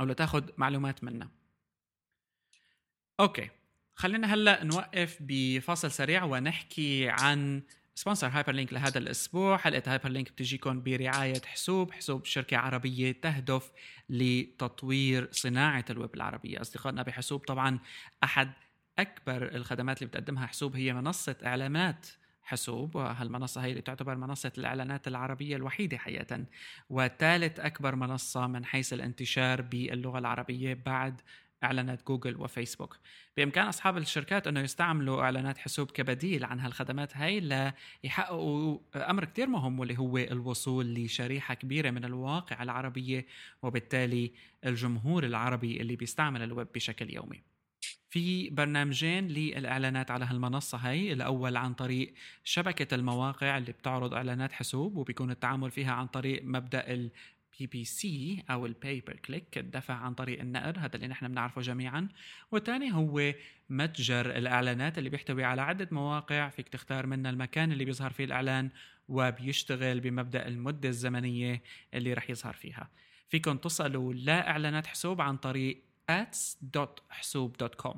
أو لتاخذ معلومات منها okay خلينا هلأ نوقف بفاصل سريع ونحكي عن sponsor هايبر لينك لهذا الأسبوع. حلقة هايبر لينك بتجيكم برعاية حسوب حسوب شركة عربية تهدف لتطوير صناعة الويب العربية. أصدقائنا بحسوب طبعا أحد أكبر الخدمات اللي بتقدمها حسوب هي منصة اعلانات حسوب وهالمنصة هي اللي تعتبر منصة الإعلانات العربية الوحيدة حقيقة وثالث أكبر منصة من حيث الانتشار باللغة العربية بعد إعلانات جوجل وفيسبوك. بإمكان أصحاب الشركات أنه يستعملوا إعلانات حسوب كبديل عن هالخدمات هاي ليحققوا أمر كتير مهم واللي هو الوصول لشريحة كبيرة من الواقع العربية وبالتالي الجمهور العربي اللي بيستعمل الويب بشكل يومي. في برنامجين للإعلانات على هالمنصة هي الأول عن طريق شبكة المواقع اللي بتعرض إعلانات حسوب وبيكون التعامل فيها عن طريق مبدأ ال PPC أو ال pay per click الدفع عن طريق النقر هذا اللي نحن بنعرفه جميعا. والثاني هو متجر الإعلانات اللي بيحتوي على عدة مواقع فيك تختار منها المكان اللي بيظهر فيه الإعلان وبيشتغل بمبدأ المدة الزمنية اللي رح يظهر فيها. فيكم تصلوا لإعلانات حسوب عن طريق ads.hsoub.com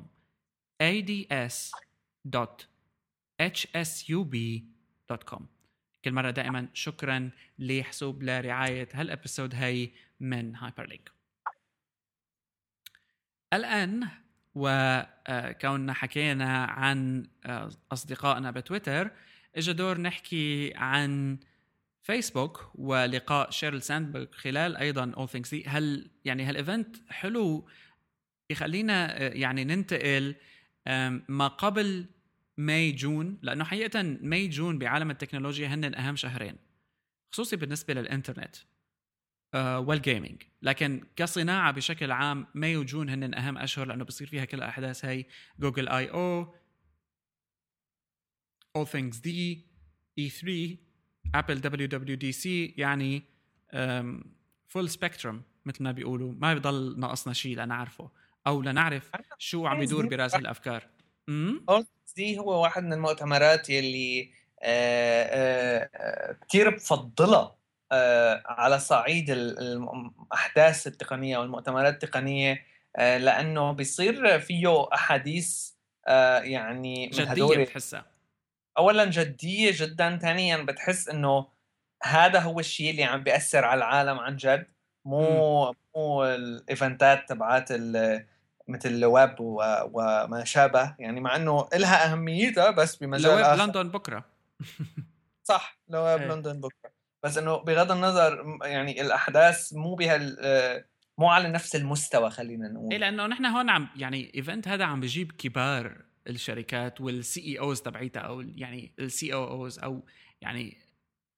ads.hsoub.com كل مرة دائما شكرا لحسوب لرعاية هال episode هي من هايبر لينك الآن وكوننا حكينا عن أصدقائنا بتويتر اجى دور نحكي عن فيسبوك ولقاء شيرل ساندبرغ خلال أيضا All Things D يعني هال event حلو؟ يخلينا يعني ننتقل ما قبل May June لأنه حقيقة May June بعالم التكنولوجيا هن اهم شهرين خصوصي بالنسبة للإنترنت آه، وال gaming لكن كصناعة بشكل عام May و June هن اهم أشهر لأنه بصير فيها كل الأحداث هي Google I/O All Things D E3 ابل دبليو دبليو دي سي يعني full spectrum مثل ما بيقولوا. ما بضل ناقصنا شيء لنعرفه. أو لنعرف شو عم يدور برأس الأفكار. D هو واحد من المؤتمرات يلي آه، آه، آه، كثير بفضلها على صعيد الأحداث التقنية والمؤتمرات التقنية لأنه بيصير فيه أحاديث يعني من جدية بتحسها. اولا جدية جدا ثانيا بتحس إنه هذا هو الشيء اللي عم بيأثر على العالم عن جد. مو مو ال event ات تبعات مثل LeWeb وما شابه يعني مع إنه لها أهميتها بس بمجال LeWeb لندن بكرة. [laughs] صح LeWeb إيه. لندن بكرة. بس إنه بغض النظر يعني الأحداث مو بهال مو على نفس المستوى خلينا نقول. إيه لأنه نحن هون عم يعني event هذا عم بجيب كبار الشركات وال CEOs تبعيتها أو يعني ال COOs أو يعني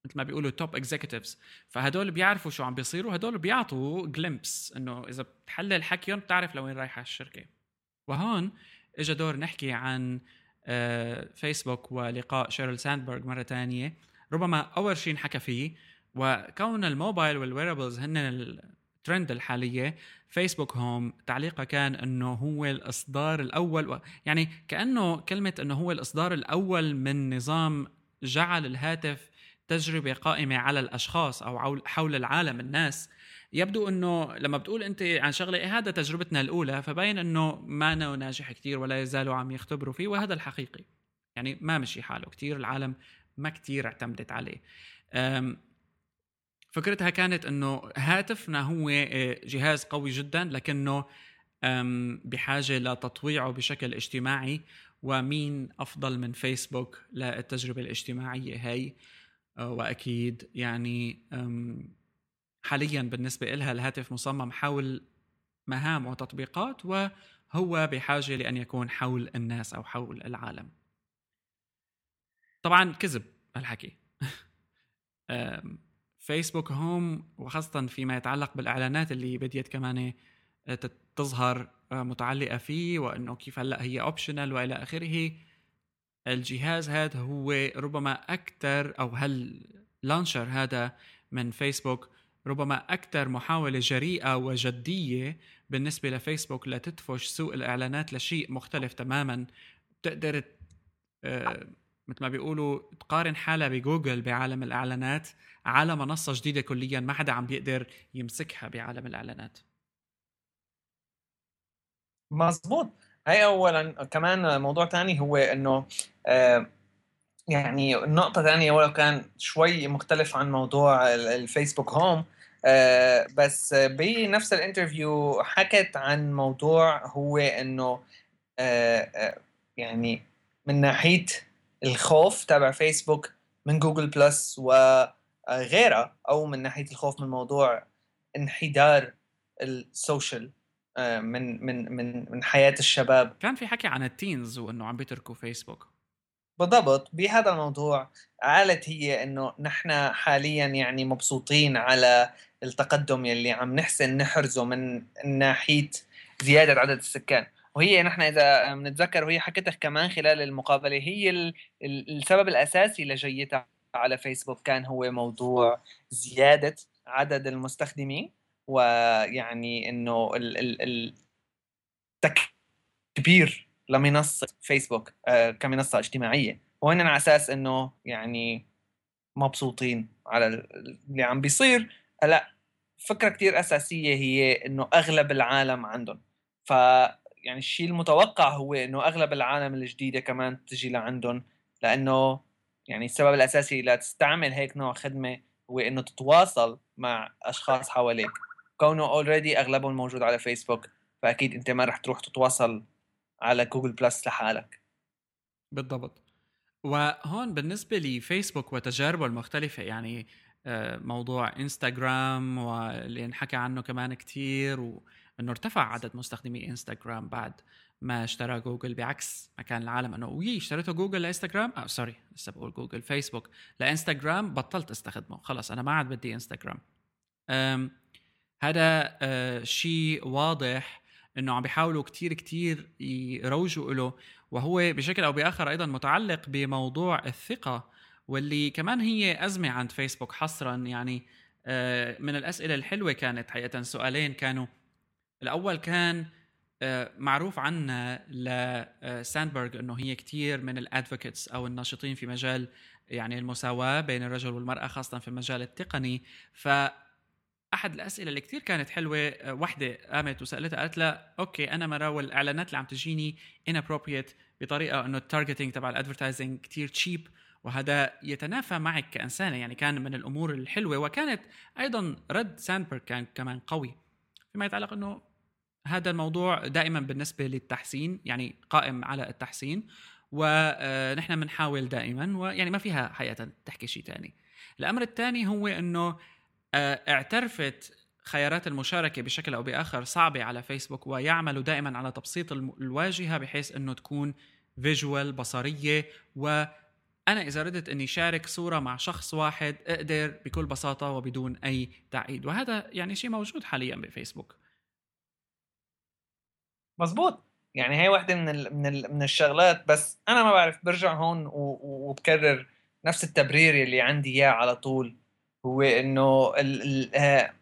مثل ما بيقولوا top executives فهدول بيعرفوا شو عم بيصيروا هدول بيعطوا glimpse إنه إذا بتحلل حكيهم بتعرف لوين رايحة الشركة. وهون اجى دور نحكي عن فيسبوك آه، ولقاء شيرل ساندبرغ مرة ثانية ربما أول شيء انحكى فيه وكون الموبايل وال wearables هن الترند الحالية Facebook Home تعليقه كان إنه هو الإصدار الأول يعني كأنه كلمة إنه هو الإصدار الأول من نظام جعل الهاتف تجربة قائمة على الأشخاص أو حول العالم الناس يبدو إنه لما بتقول أنت عن شغلة إيه هذا تجربتنا الأولى؟ فبين إنه ما ناجح كثير ولا يزالوا عم يختبروا فيه وهذا الحقيقي. يعني ما مشي حاله. كثير العالم ما كثير اعتمدت عليه. فكرتها كانت إنه هاتفنا هو آه، جهاز قوي جدا لكنه بحاجة لتطويعه بشكل اجتماعي ومين أفضل من فيسبوك للتجربة الاجتماعية هي وأكيد يعني حاليا بالنسبة لها الهاتف مصمم حول مهام وتطبيقات وهو بحاجة لأن يكون حول الناس أو حول العالم. طبعا كذب الحكي. [laughs] فيسبوك هوم وخاصة فيما يتعلق بالإعلانات اللي بديت كمان آه، تظهر آه، متعلقة فيه وأنه كيف هلأ هي أوبشنال وإلى آخره. الجهاز هذا هو ربما أكثر أو هل لانشر هذا من فيسبوك ربما أكثر محاولة جريئة وجدية بالنسبة لفيسبوك لتدفش سوق الإعلانات لشيء مختلف تماما. بتقدر آه، مثل ما بيقولوا تقارن حالها بجوجل بعالم الإعلانات على منصة جديدة كليا ما حدا عم بيقدر يمسكها بعالم الإعلانات. مزبوط هي اولا كمان موضوع ثاني هو إنه آه يعني نقطة ثانية ولو كان شوي مختلف عن موضوع ال Facebook Home آه بس بنفس ال interview حكت عن موضوع هو إنه آه يعني من ناحية الخوف تبع فيسبوك من Google Plus وغيرها أو من ناحية الخوف من موضوع انحدار ال social من من من من حياة الشباب. كان في حكي عن ال teens وإنه عم بيتركوا فيسبوك. بالضبط. بهذا الموضوع قالت هي إنه نحن حاليا يعني مبسوطين على التقدم يلي عم نحسن نحرزه من ناحية زيادة عدد السكان. وهي نحن إذا بنتذكر وهي حكتها كمان خلال المقابلة هي السبب الأساسي لجيتها على فيسبوك كان هو موضوع زيادة عدد المستخدمين. ويعني إنه التكبير لمنصة فيسبوك آه، كمنصة اجتماعية. وهن على أساس إنه يعني مبسوطين على اللي عم بيصير. لا فكرة كتير أساسية هي إنه أغلب العالم عندهم. ف يعني الشيء المتوقع هو إنه أغلب العالم الجديدة كمان تجي لعندهم لأنه يعني السبب الأساسي لتستعمل هيك نوع خدمة هو إنه تتواصل مع أشخاص حواليك. كونه already أغلبهم موجود على فيسبوك فأكيد أنت ما رح تروح تتواصل على Google Plus لحالك. بالضبط. وهون بالنسبة لفيسبوك وتجاربه المختلفة يعني آه، موضوع انستغرام واللي انحكى عنه كمان كتير وإنه ارتفع عدد مستخدمي انستغرام بعد ما اشترى جوجل بعكس ما كان العالم إنه وي اشتريته جوجل لإنستغرام؟ آه sorry لسه بقول جوجل فيسبوك لإنستغرام بطلت أستخدمه خلص أنا ما عاد بدي انستغرام هذا آه شيء واضح إنه عم بيحاولوا كتير كتير يروجوا له وهو بشكل أو بآخر أيضا متعلق بموضوع الثقة واللي كمان هي أزمة عند فيسبوك حصرا. يعني آه من الأسئلة الحلوة كانت حقيقة سؤالين كانوا الأول كان آه، معروف عنا لساندبرغ إنه هي كثير من ال advocates أو الناشطين في مجال يعني المساواة بين الرجل والمرأة خاصة في المجال التقني. ف أحد الأسئلة اللي كثير كانت حلوة آه، وحدة قامت وسألتها قالت لها okay أنا مرة والاعلانات اللي عم تجيني inappropriate بطريقة إنه ال targeting تبع ال advertising كثير cheap وهذا يتنافى معك كإنسانة. يعني كان من الأمور الحلوة وكانت أيضا رد ساندبرغ كان كمان قوي فيما يتعلق إنه هذا الموضوع دائما بالنسبة للتحسين يعني قائم على التحسين ونحن آه، بنحاول دائما ويعني ما فيها حقيقة تحكي شيء ثاني الأمر الثاني هو إنه اعترفت خيارات المشاركة بشكل أو بآخر صعبة على فيسبوك ويعملوا دائما على تبسيط الواجهة بحيث إنه تكون visual بصرية. و أنا إذا ردت إني شارك صورة مع شخص واحد أقدر بكل بساطة وبدون أي تعقيد. وهذا يعني شيء موجود حاليا بفيسبوك. مزبوط يعني هي واحدة من ال من ال من الشغلات. بس أنا ما بعرف برجع هون وبكرر نفس التبرير اللي عندي إياه على طول. هو انه ال ال آه،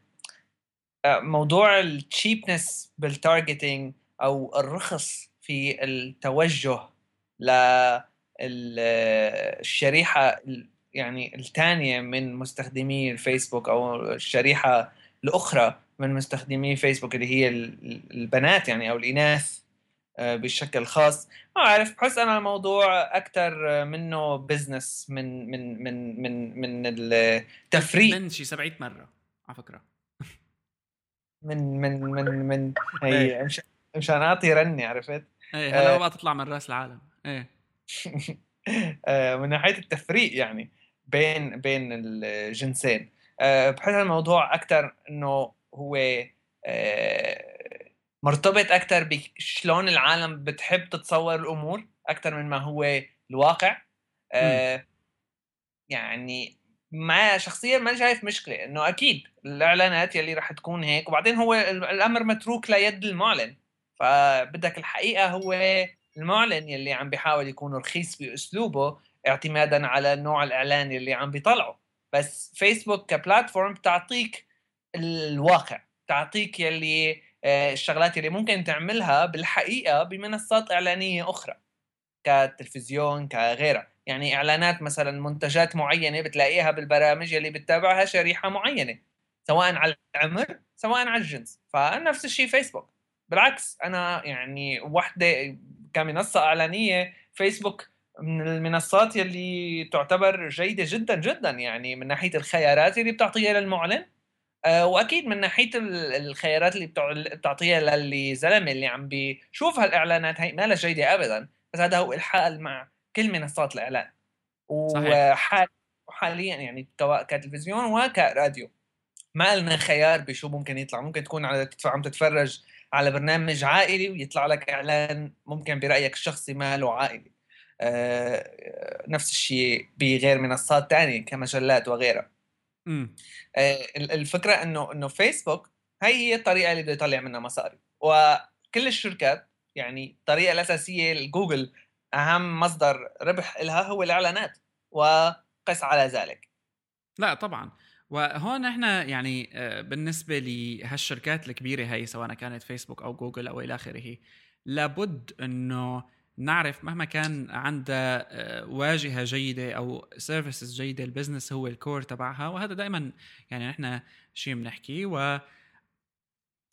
آه، موضوع ال cheapness بال targeting أو الرخص في التوجه ل الشريحة يعني الثانية من مستخدمي الفيسبوك أو الشريحة الأخرى من مستخدمي فيسبوك اللي هي البنات يعني أو الإناث. بشكل خاص. ما اعرف بحس أنا الموضوع أكثر منه بزنس من من من من من التفريق. من شي 700 مرة على فكرة. من من من من هي إيه. مشان اعطي رني عرفت؟ إيه هلا آه. بقى تطلع من رأس العالم. إيه. [laughs] آه من ناحية التفريق يعني بين بين الجنسين. آه بحس الموضوع أكثر إنه هو آه مرتبط أكثر بشلون العالم بتحب تتصور الأمور أكثر من ما هو الواقع. آه يعني ما شخصيا ما شايف مشكلة إنه أكيد الإعلانات يلي رح تكون هيك وبعدين هو الأمر متروك ليد المعلن. فبدك الحقيقة هو المعلن يلي عم بيحاول يكون رخيص بأسلوبه اعتمادا على نوع الإعلان يلي عم بيطلعه. بس فيسبوك كبلاتفورم بتعطيك الواقع تعطيك يلي آه، الشغلات اللي ممكن تعملها بالحقيقة بمنصات إعلانية أخرى كتلفزيون كغيرها. يعني إعلانات مثلا منتجات معينة بتلاقيها بالبرامج اللي بتتابعها شريحة معينة سواء على العمر سواء على الجنس. فنفس الشيء فيسبوك بالعكس أنا يعني وحدة كمنصة إعلانية فيسبوك من المنصات يلي تعتبر جيدة جدا جدا يعني من ناحية الخيارات اللي بتعطيها للمعلن. آه، وأكيد من ناحية الخيارات اللي بتعطيها للي زلمة اللي عم بيشوف هالاعلانات هي ما لها جيده ابدا بس هذا هو الحال مع كل منصات الإعلان. وحال وحاليا يعني سواء كتلفزيون وكراديو. ما لنا خيار بشو ممكن يطلع. ممكن تكون على عم تتفرج على برنامج عائلي ويطلع لك إعلان ممكن برأيك الشخصي ما له عائلي آه نفس الشيء بغير منصات تانية كمجلات وغيرها. آه الفكرة إنه إنه فيسبوك هي هي الطريقة اللي بده يطلع منها مصاري. وكل الشركات يعني الطريقة الأساسية لجوجل أهم مصدر ربح لها هو الإعلانات وقس على ذلك. لا طبعا. وهون إحنا يعني بالنسبة لهالشركات الكبيرة هي سواء كانت فيسبوك أو جوجل أو إلى آخره لابد إنه نعرف مهما كان عندها آه، واجهة جيدة أو services جيدة ال business هو ال core تبعها وهذا دائما يعني نحن شيء بنحكيه و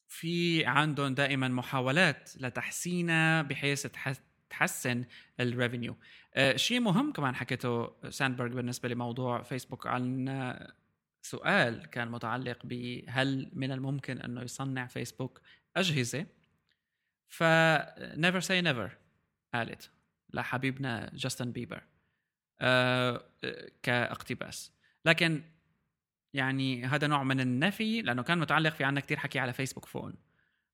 في عندهم دائما محاولات لتحسينها بحيث تحسن ال revenue آه، شيء مهم كمان حكيته ساندبرغ بالنسبة لموضوع فيسبوك عن سؤال كان متعلق بهل من الممكن إنه يصنع فيسبوك أجهزة؟ ف never say never. قالت لحبيبنا جاستن بيبر. أه كاقتباس. لكن يعني هذا نوع من النفي لأنه كان متعلق في عنا كتير حكي على فيسبوك phone.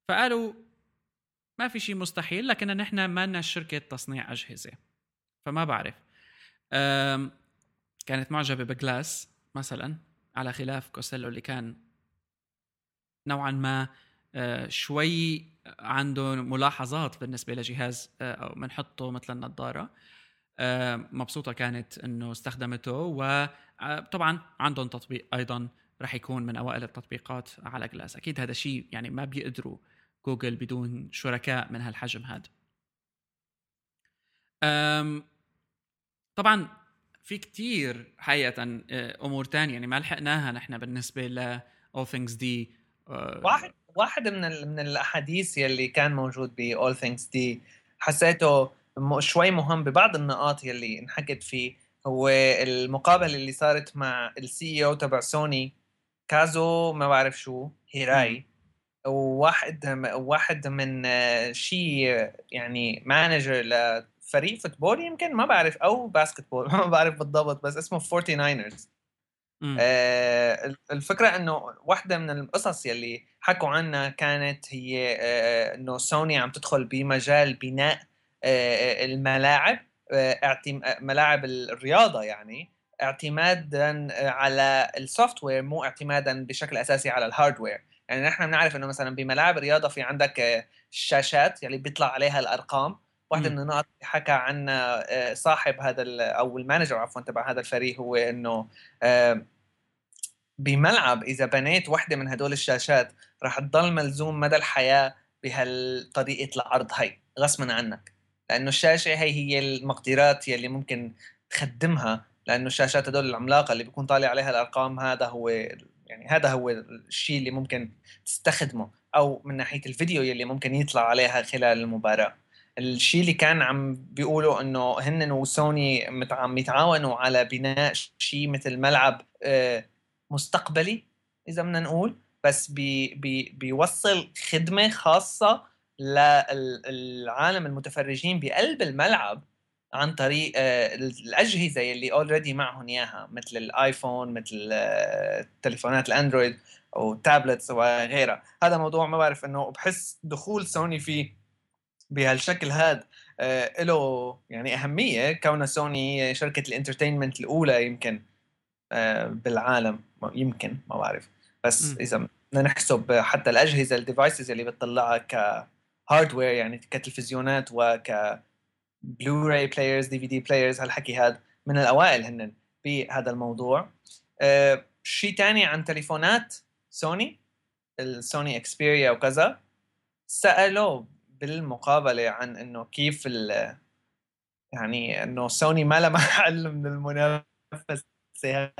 فقالوا ما في شيء مستحيل لكن نحن ما لنا شركة تصنيع أجهزة. فما بعرف. كانت معجبة ب Glass مثلا على خلاف كوستيلو اللي كان نوعا ما آه، شوي عنده ملاحظات بالنسبة لجهاز آه، أو بنحطه مثل النظارة. آه، مبسوطة كانت إنه استخدمته وطبعا عندهم تطبيق أيضا راح يكون من أوائل التطبيقات على جلاس أكيد هذا شيء يعني ما بيقدروا جوجل بدون شركاء من هالحجم هذا. طبعا في كتير حقيقة أمور تانية. يعني ما لحقناها نحن بالنسبة ل all things دي واحد. واحد من من الأحاديث يلي كان موجود ب All Things دي حسيته شوي مهم ببعض النقاط يلي انحكت فيه هو المقابلة اللي صارت مع ال CEO تبع سوني كازو ما بعرف شو هيراي وواحد واحد من شيء يعني manager لفريق football يمكن ما بعرف أو basketball [laughs] ما بعرف بالضبط بس اسمه 49 آه الفكرة إنه واحدة من القصص يلي حكوا عنها كانت هي آه إنه سوني عم تدخل بمجال بناء آه الملاعب آه ملاعب الرياضة يعني اعتمادا على ال software مو اعتمادا بشكل أساسي على ال hardware يعني نحن بنعرف إنه مثلا بملاعب الرياضة في عندك الشاشات يلي بيطلع عليها الأرقام. واحدة من النقط اللي حكى عنها آه، صاحب هذا أو ال manager عفوا تبع هذا الفريق هو إنه بملعب إذا بنيت وحده من هدول الشاشات رح تضل ملزوم مدى الحياة بهالطريقة العرض هي غصبا عنك. لأنه الشاشة هي هي المقدرات يلي ممكن تخدمها لأنه الشاشات هدول العملاقة اللي بيكون طالع عليها الأرقام هذا هو يعني هذا هو الشيء اللي ممكن تستخدمه أو من ناحية الفيديو يلي ممكن يطلع عليها خلال المباراة. الشيء اللي كان عم بيقولوا إنه هن وسوني عم يتعاونوا على بناء شيء مثل ملعب آه، مستقبلي إذا بدنا نقول بس بي بي بيوصل خدمة خاصة للعالم المتفرجين بقلب الملعب عن طريق آه، الأجهزة اللي already معهم إياها مثل ال iPhone مثل آه، تليفونات الأندرويد أو tablets وغيرها. هذا موضوع ما بعرف إنه بحس دخول سوني فيه بهالشكل هذا آه، له يعني أهمية كون سوني شركة ال entertainment الأولى يمكن بالعالم يمكن ما بعرف. بس م. إذا بدنا نحسب حتى الأجهزة ال devices اللي بتطلعها ك hardware يعني كتلفزيونات وك Blu-ray players DVD players هالحكي هذا من الأوائل هن بهذا الموضوع. أه شيء ثاني عن تليفونات سوني؟ السوني Xperia وكذا. سألوه بالمقابلة عن إنه كيف ال يعني إنه سوني ما لها [laughs] محل من المنافسه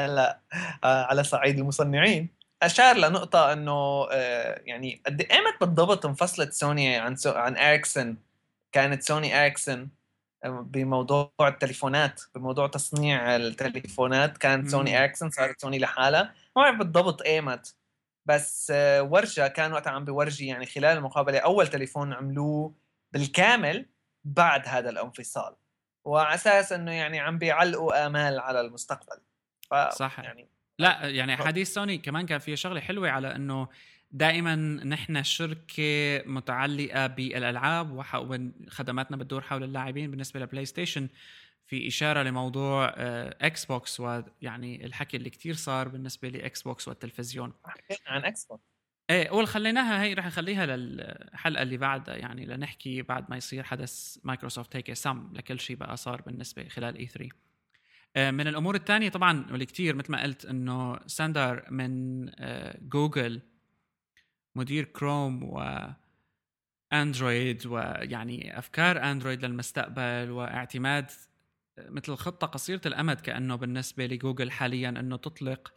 هلأ آه، على صعيد المصنعين. أشار لنقطة إنه آه، يعني قد ايمت بالضبط انفصلت سوني عن سو عن اريكسون كانت سوني اريكسون آه، بموضوع التليفونات بموضوع تصنيع التليفونات كانت سوني اريكسون صارت سوني لحالها. ما بعرف بالضبط ايمت بس ورجة كان وقتها عم بورجي يعني خلال المقابلة أول تليفون عملوه بالكامل بعد هذا الانفصال. وعلى أساس إنه يعني عم بيعلقوا آمال على المستقبل. صح يعني لا يعني حديث سوني كمان كان فيه شغلة حلوة على إنه دائما نحن شركة متعلقة بالألعاب وخدماتنا بتدور حول اللاعبين بالنسبة ل PlayStation. في إشارة لموضوع Xbox ويعني الحكي اللي كتير صار بالنسبة ل Xbox والتلفزيون. عن Xbox إيه أول خليناها هي رح نخليها للحلقه اللي بعدها يعني لنحكي بعد ما يصير حدث مايكروسوفت هيك سم لكل شيء بقى صار بالنسبة خلال E3 آه، من الأمور الثانية طبعا واللي كثير مثل ما قلت إنه ساندر من آه، جوجل مدير كروم و اندرويد ويعني أفكار اندرويد للمستقبل واعتماد مثل خطة قصيرة الأمد كأنه بالنسبة لجوجل حاليا إنه تطلق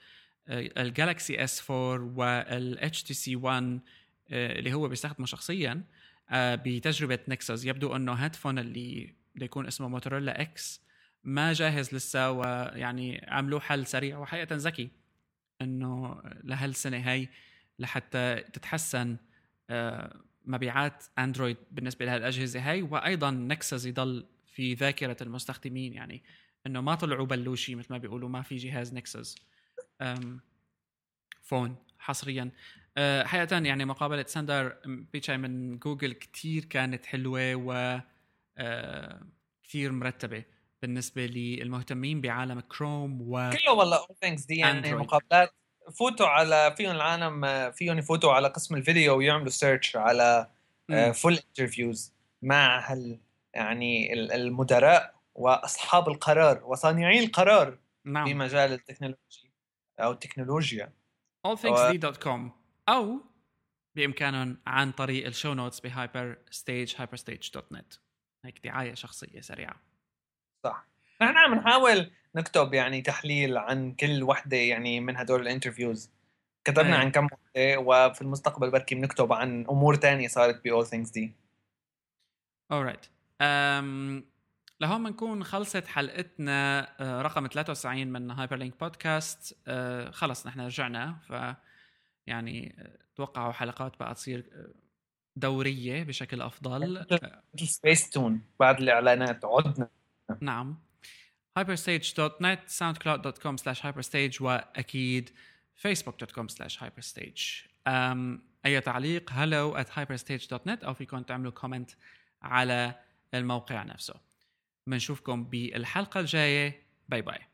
ال Galaxy S 4 وال HTC 1 اللي هو بيستخدمه شخصيا آه، بتجربة Nexus يبدو إنه هيدا ال phone اللي بده يكون اسمه Motorola X ما جاهز لسه ويعني عملوه حل سريع وحقيقة ذكي إنه لهالسنة هاي لحتى تتحسن آه، مبيعات Android بالنسبة لهالأجهزة هاي. وأيضا Nexus يضل في ذاكرة المستخدمين يعني إنه ما طلعوا بلوشي مثل ما بيقولوا ما في جهاز Nexus phone حصريا. أه، حقيقة يعني مقابلة ساندر بيتشاي من جوجل كتير كانت حلوة و أه، كتير مرتبة بالنسبة للمهتمين بعالم كروم و كله والله All Things D يعني مقابلات. فوتوا على فيهم العالم فيهم يفوتوا على قسم الفيديو ويعملوا search على full interviews مع هال يعني المدراء وأصحاب القرار وصانعي القرار نعم. في مجال التكنولوجيا أو التكنولوجيا allthingsd.com أو بامكانهم عن طريق ال show notes ب Hyperstage Hyperstage dot net هيك دعاية شخصية سريعة صح نحن عم نحاول نكتب يعني تحليل عن كل وحدة يعني من هدول ال interviews كتبنا أيه. عن كم وحدة وفي المستقبل بركي بنكتب عن أمور تانية صارت ب All Things D. Alright. لهون بنكون خلصت حلقتنا آه، رقم 93 من Hyperlink Podcast خلص نحن رجعنا ف يعني آه، توقعوا حلقات بقى تصير آه، دورية بشكل أفضل. سبيس تون بعد الإعلانات عدنا. نعم. hyperstage.net soundcloud.com slash hyperstage وأكيد facebook.com slash hyperstage. أي تعليق hello at hyperstage.net أو فيكم تعملوا comment على الموقع نفسه. بنشوفكم بالحلقة الجاية. bye bye